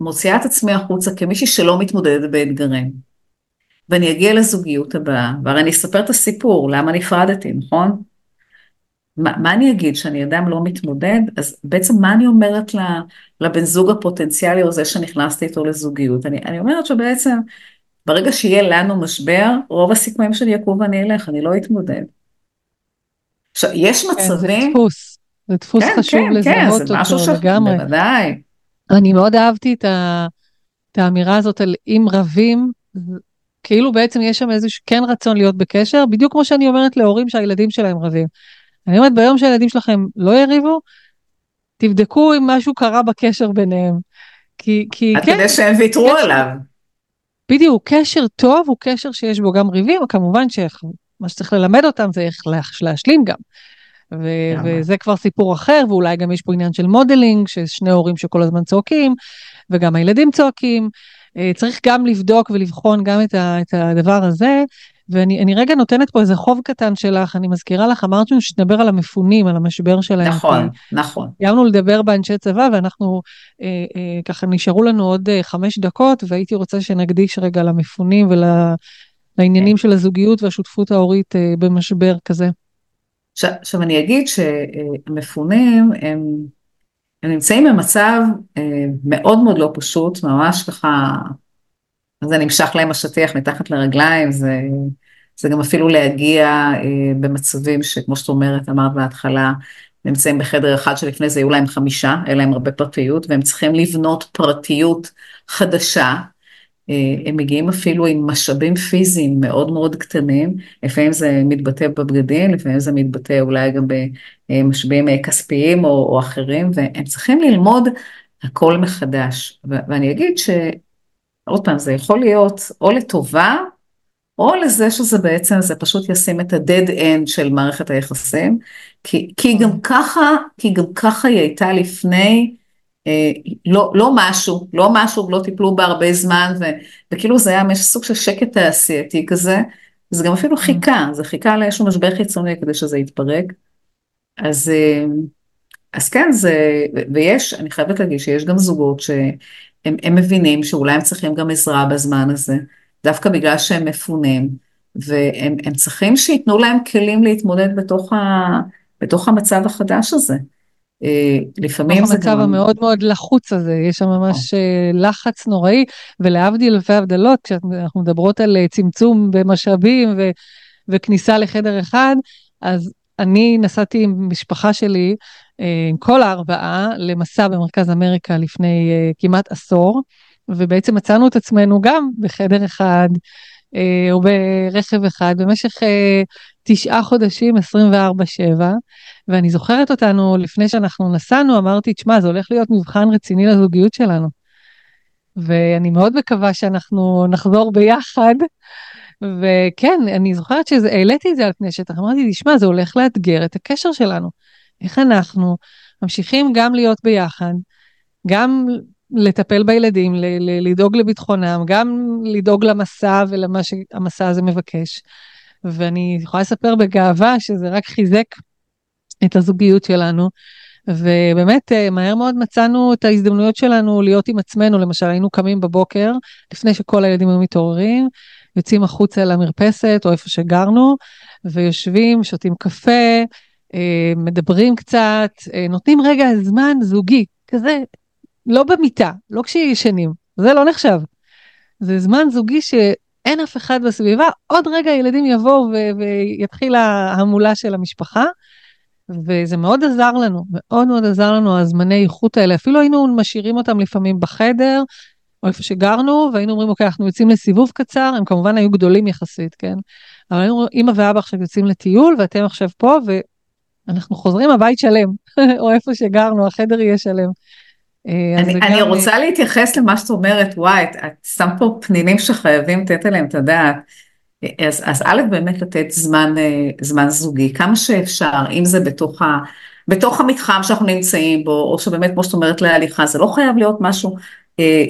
מוציאה את עצמי החוצה כמישהי שלא מתמודדת באתגרים, ואני אגיע לזוגיות הבאה, והרי אני אספר את הסיפור, למה נפרדתי, נכון? מה, מה אני אגיד, שאני אדם לא מתמודד? אז בעצם מה אני אומרת לבן זוג הפוטנציאלי או זה שנכנסתי איתו לזוגיות? אני, אני אומרת שבעצם ברגע שיהיה לנו משבר, רוב הסיכויים שאני אקום ואני אלך, אני לא אתמודד. עכשיו, יש מצבים... כן, זה דפוס, זה דפוס כן, חשוב כן, לזהות כן, אותו משהו ש... לגמרי. בוודאי. אני מאוד אהבתי את, ה... את האמירה הזאת על אם רבים, כאילו בעצם יש שם איזשהו כן רצון להיות בקשר, בדיוק כמו שאני אומרת להורים שהילדים שלהם רבים. אני אומרת, ביום שהילדים שלכם לא יריבו, תבדקו אם משהו קרה בקשר ביניהם. כי, כי עד כן, כדי שהם ויתרו עליו. בדיוק, קשר טוב הוא קשר שיש בו גם ריבים, כמובן שמה שצריך ללמד אותם זה איך להשלים גם. ו- וזה כבר סיפור אחר, ואולי גם יש פה עניין של modeling, ששני הורים שכל הזמן צועקים, וגם הילדים צועקים. אה, צריך גם לבדוק ולבחון גם את, ה- את הדבר הזה. ואני רגע נותנת פה איזה חוב קטן שלך, אני מזכירה לך, אמרת שנדבר על המפונים, על המשבר שלהם. נכון, נכון. סיימנו לדבר באנשי צבא, ואנחנו, אה, אה, ככה נשארו לנו עוד אה, חמש דקות, והייתי רוצה שנקדיש רגע למפונים ולעניינים כן. של הזוגיות והשותפות ההורית אה, במשבר כזה. עכשיו אני אגיד שהמפונים הם, הם נמצאים במצב אה, מאוד מאוד לא פשוט, ממש ככה זה נמשך להם השטיח מתחת לרגליים, זה, זה גם אפילו להגיע אה, במצבים שכמו שאת אומרת, אמרת בהתחלה, נמצאים בחדר אחד שלפני זה היו להם חמישה, היה להם הרבה פרטיות, והם צריכים לבנות פרטיות חדשה. אה, הם מגיעים אפילו עם משאבים פיזיים מאוד מאוד קטנים, לפעמים זה מתבטא בבגדים, לפעמים זה מתבטא אולי גם במשאבים אה, כספיים או, או אחרים, והם צריכים ללמוד הכל מחדש. ואני אגיד ש... עוד פעם, זה יכול להיות או לטובה, או לזה שזה בעצם, זה פשוט ישים את ה-dead end של מערכת היחסים, כי, כי גם ככה, כי גם ככה היא הייתה לפני, אה, לא, לא משהו, לא משהו, לא טיפלו בה הרבה זמן, ו, וכאילו זה היה סוג של שקט תעשייתי כזה, זה גם אפילו חיכה, זה חיכה לאיזשהו משבר חיצוני כדי שזה יתפרק. אז, אה, אז כן, זה, ויש, אני חייבת להגיד שיש גם זוגות ש... הם, הם מבינים שאולי הם צריכים גם עזרה בזמן הזה, דווקא בגלל שהם מפונים, והם צריכים שייתנו להם כלים להתמודד בתוך, ה, בתוך המצב החדש הזה. אה, לפעמים זה גם... המצב המאוד מאוד לחוץ הזה, יש שם ממש אה, לחץ נוראי, ולהבדיל אלפי הבדלות, כשאנחנו מדברות על אה, צמצום במשאבים ו, וכניסה לחדר אחד, אז אני נסעתי עם משפחה שלי עם כל הארבעה למסע במרכז אמריקה לפני uh, כמעט עשור, ובעצם מצאנו את עצמנו גם בחדר אחד uh, או ברכב אחד במשך תשעה חודשים, 24-7, ואני זוכרת אותנו לפני שאנחנו נסענו, אמרתי, תשמע, זה הולך להיות מבחן רציני לזוגיות שלנו. ואני מאוד מקווה שאנחנו נחזור ביחד. וכן, אני זוכרת שהעליתי את זה על פני שטח, אמרתי, תשמע, זה הולך לאתגר את הקשר שלנו. איך אנחנו ממשיכים גם להיות ביחד, גם לטפל בילדים, לדאוג לביטחונם, גם לדאוג למסע ולמה שהמסע הזה מבקש. ואני יכולה לספר בגאווה שזה רק חיזק את הזוגיות שלנו. ובאמת אה, מהר מאוד מצאנו את ההזדמנויות שלנו להיות עם עצמנו, למשל היינו קמים בבוקר לפני שכל הילדים היו מתעוררים, יוצאים החוצה למרפסת או איפה שגרנו, ויושבים, שותים קפה, מדברים קצת, אה, נותנים רגע זמן זוגי, כזה, לא במיטה, לא כשישנים, זה לא נחשב. זה זמן זוגי שאין אף אחד בסביבה, עוד רגע ילדים יבואו ויתחיל ההמולה של המשפחה. וזה מאוד עזר לנו, מאוד מאוד עזר לנו הזמני איכות האלה, אפילו היינו משאירים אותם לפעמים בחדר, או איפה שגרנו, והיינו אומרים, אוקיי, אנחנו יוצאים לסיבוב קצר, הם כמובן היו גדולים יחסית, כן? אבל היינו, אמא ואבא עכשיו יוצאים לטיול, ואתם עכשיו פה, אנחנו חוזרים הבית שלם, או איפה שגרנו, החדר יהיה שלם. אה, אני, אני גם... רוצה להתייחס למה שאת אומרת, וואי, את, את שם פה פנינים שחייבים לתת עליהם את הדעת. אז, אז א', באמת לתת זמן, אה, זמן זוגי, כמה שאפשר, אם זה בתוך, ה, בתוך המתחם שאנחנו נמצאים בו, או שבאמת, כמו שאת אומרת, להליכה, זה לא חייב להיות משהו אה,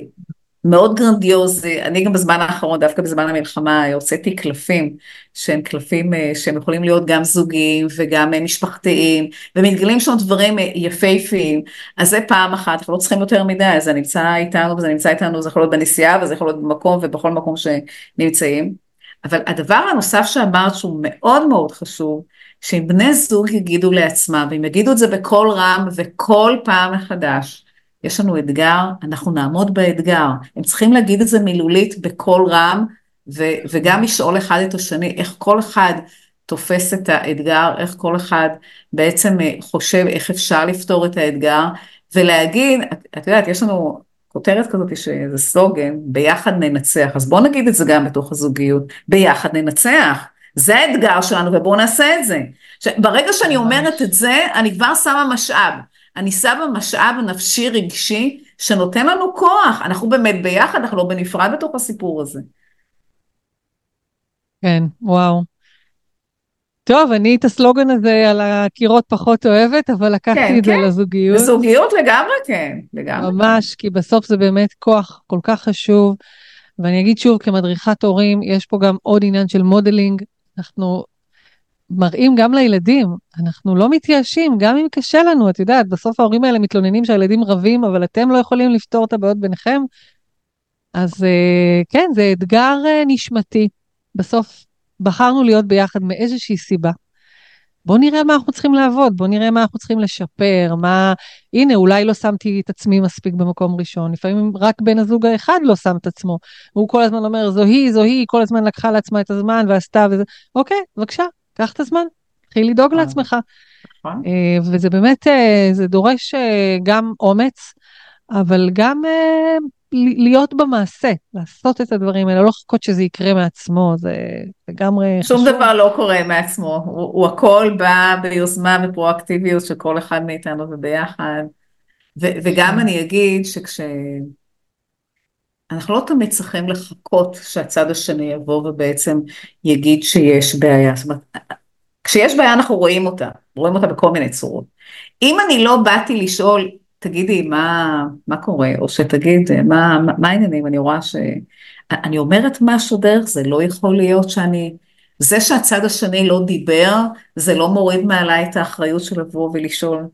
מאוד גרנדיוזי, אני גם בזמן האחרון, דווקא בזמן המלחמה, הוצאתי קלפים, שהם קלפים אה, שהם יכולים להיות גם זוגיים וגם אה, משפחתיים, ומתגלים שם דברים אה, יפהפיים, אז זה פעם אחת, אנחנו לא צריכים יותר מדי, זה נמצא איתנו וזה נמצא איתנו, זה יכול להיות בנסיעה וזה יכול להיות במקום ובכל מקום שנמצאים. אבל הדבר הנוסף שאמרת שהוא מאוד מאוד חשוב, שאם בני זוג יגידו לעצמם, והם יגידו את זה בקול רם וכל פעם מחדש, יש לנו אתגר, אנחנו נעמוד באתגר. הם צריכים להגיד את זה מילולית בקול רם, ו- וגם לשאול אחד את השני איך כל אחד תופס את האתגר, איך כל אחד בעצם אה, חושב איך אפשר לפתור את האתגר, ולהגיד, את, את יודעת, יש לנו כותרת כזאת שזה סלוגן, ביחד ננצח, אז בואו נגיד את זה גם בתוך הזוגיות, ביחד ננצח. זה האתגר שלנו ובואו נעשה את זה. ברגע שאני אומרת את זה, אני כבר שמה משאב. אני שמה משאב נפשי רגשי שנותן לנו כוח, אנחנו באמת ביחד, אנחנו לא בנפרד בתוך הסיפור הזה. כן, וואו. טוב, אני את הסלוגן הזה על הקירות פחות אוהבת, אבל לקחתי כן, את זה כן. לזוגיות. בזוגיות לגמרי כן, לגמרי. ממש, כי בסוף זה באמת כוח כל כך חשוב. ואני אגיד שוב, כמדריכת הורים, יש פה גם עוד עניין של modeling. אנחנו מראים גם לילדים, אנחנו לא מתייאשים, גם אם קשה לנו, את יודעת, בסוף ההורים האלה מתלוננים שהילדים רבים, אבל אתם לא יכולים לפתור את הבעיות ביניכם. אז אה, כן, זה אתגר אה, נשמתי. בסוף בחרנו להיות ביחד מאיזושהי סיבה. בואו נראה מה אנחנו צריכים לעבוד, בואו נראה מה אנחנו צריכים לשפר, מה... הנה, אולי לא שמתי את עצמי מספיק במקום ראשון, לפעמים רק בן הזוג האחד לא שם את עצמו. והוא כל הזמן אומר, זו היא, זו היא, כל הזמן לקחה לעצמה את הזמן ועשתה וזה. אוקיי, בבקשה, קח את הזמן, תתחיל לדאוג נכון. לעצמך. נכון. אה, וזה באמת, אה, זה דורש אה, גם אומץ, אבל גם אה, להיות במעשה, לעשות את הדברים האלה, לא לחכות שזה יקרה מעצמו, זה לגמרי שום חשוב. דבר לא קורה מעצמו, הוא, הוא הכל בא ביוזמה ופרואקטיביות של כל אחד מאיתנו וביחד. ו, וגם כן. אני אגיד שכש... אנחנו לא תמיד צריכים לחכות שהצד השני יבוא ובעצם יגיד שיש בעיה. זאת אומרת, כשיש בעיה אנחנו רואים אותה, רואים אותה בכל מיני צורות. אם אני לא באתי לשאול, תגידי מה, מה קורה, או שתגיד מה, מה, העניינים, אני רואה ש... אני אומרת משהו דרך זה, לא יכול להיות שאני... זה שהצד השני לא דיבר, זה לא מוריד מעליי את האחריות של לבוא ולשאול,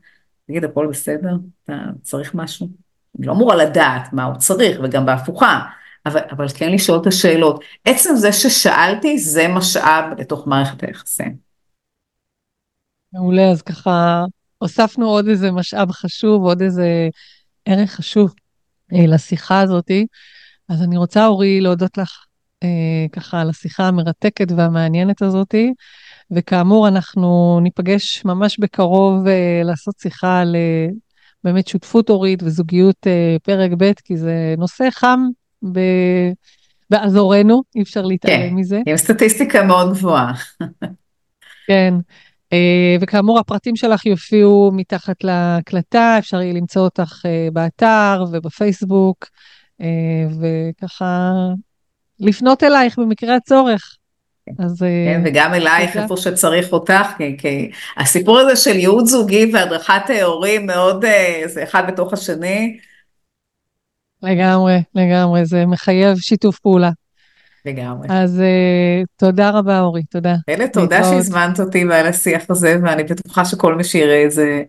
תגיד, הכל בסדר? אתה צריך משהו? אני לא אמורה לדעת מה הוא צריך, וגם בהפוכה, אבל, אבל כן לשאול את השאלות. עצם זה ששאלתי, זה משאב לתוך מערכת היחסים. מעולה, אז ככה הוספנו עוד איזה משאב חשוב, עוד איזה ערך חשוב אה, לשיחה הזאתי. אז אני רוצה, אורי, להודות לך אה, ככה על השיחה המרתקת והמעניינת הזאתי. וכאמור, אנחנו ניפגש ממש בקרוב אה, לעשות שיחה על באמת שותפות הורית וזוגיות אה, פרק ב', כי זה נושא חם ב... באזורנו, אי אפשר להתעלם כן, מזה. עם סטטיסטיקה מאוד גבוהה. כן, אה, וכאמור הפרטים שלך יופיעו מתחת להקלטה, אפשר יהיה למצוא אותך אה, באתר ובפייסבוק, אה, וככה לפנות אלייך במקרה הצורך. אז אה, כן, וגם אלייך. איפה שצריך אותך, כי, כי הסיפור הזה של ייעוץ זוגי והדרכת הורים מאוד, אה, זה אחד בתוך השני, לגמרי, לגמרי, זה מחייב שיתוף פעולה. לגמרי. אז אה, תודה רבה אורי, תודה. אלה, תודה. שהזמנת אותי ועל השיח הזה, ואני בטוחה שכל מי שיראה את זה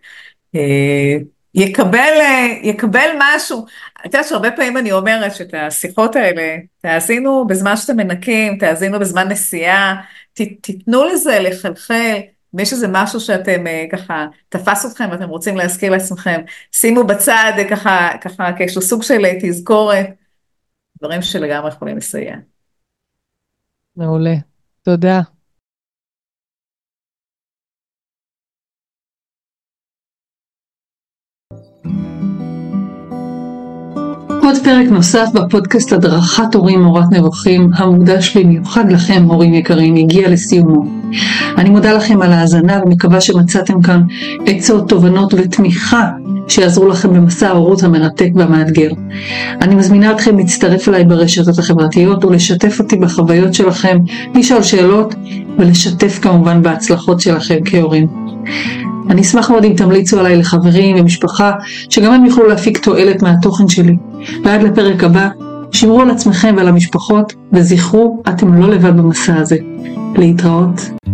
אה, יקבל, אה, יקבל משהו. את יודעת שהרבה פעמים אני אומרת שאת השיחות האלה, תאזינו בזמן שאתם מנקים, תאזינו בזמן נסיעה, ת, תיתנו לזה לחלחל. אם יש איזה משהו שאתם אה, ככה, תפס אתכם ואתם רוצים להזכיר לעצמכם, שימו בצד אה, ככה, ככה כאיזשהו סוג של תזכורת, דברים שלגמרי יכולים לסייע. מעולה, תודה. עוד פרק נוסף בפודקאסט הדרכת הורים מורת נבוכים, המוקדש במיוחד לכם הורים יקרים, הגיע לסיומו. אני מודה לכם על ההאזנה ומקווה שמצאתם כאן עצות, תובנות ותמיכה שיעזרו לכם במסע ההורות המרתק והמאתגר. אני מזמינה אתכם להצטרף אליי ברשתות החברתיות ולשתף אותי בחוויות שלכם, לשאול שאלות ולשתף כמובן בהצלחות שלכם כהורים. אני אשמח מאוד אם תמליצו עליי לחברים ומשפחה, שגם הם יוכלו להפיק תועלת מהתוכן שלי. ועד לפרק הבא, שמרו על עצמכם ועל המשפחות, וזכרו, אתם לא לבד במסע הזה. להתראות.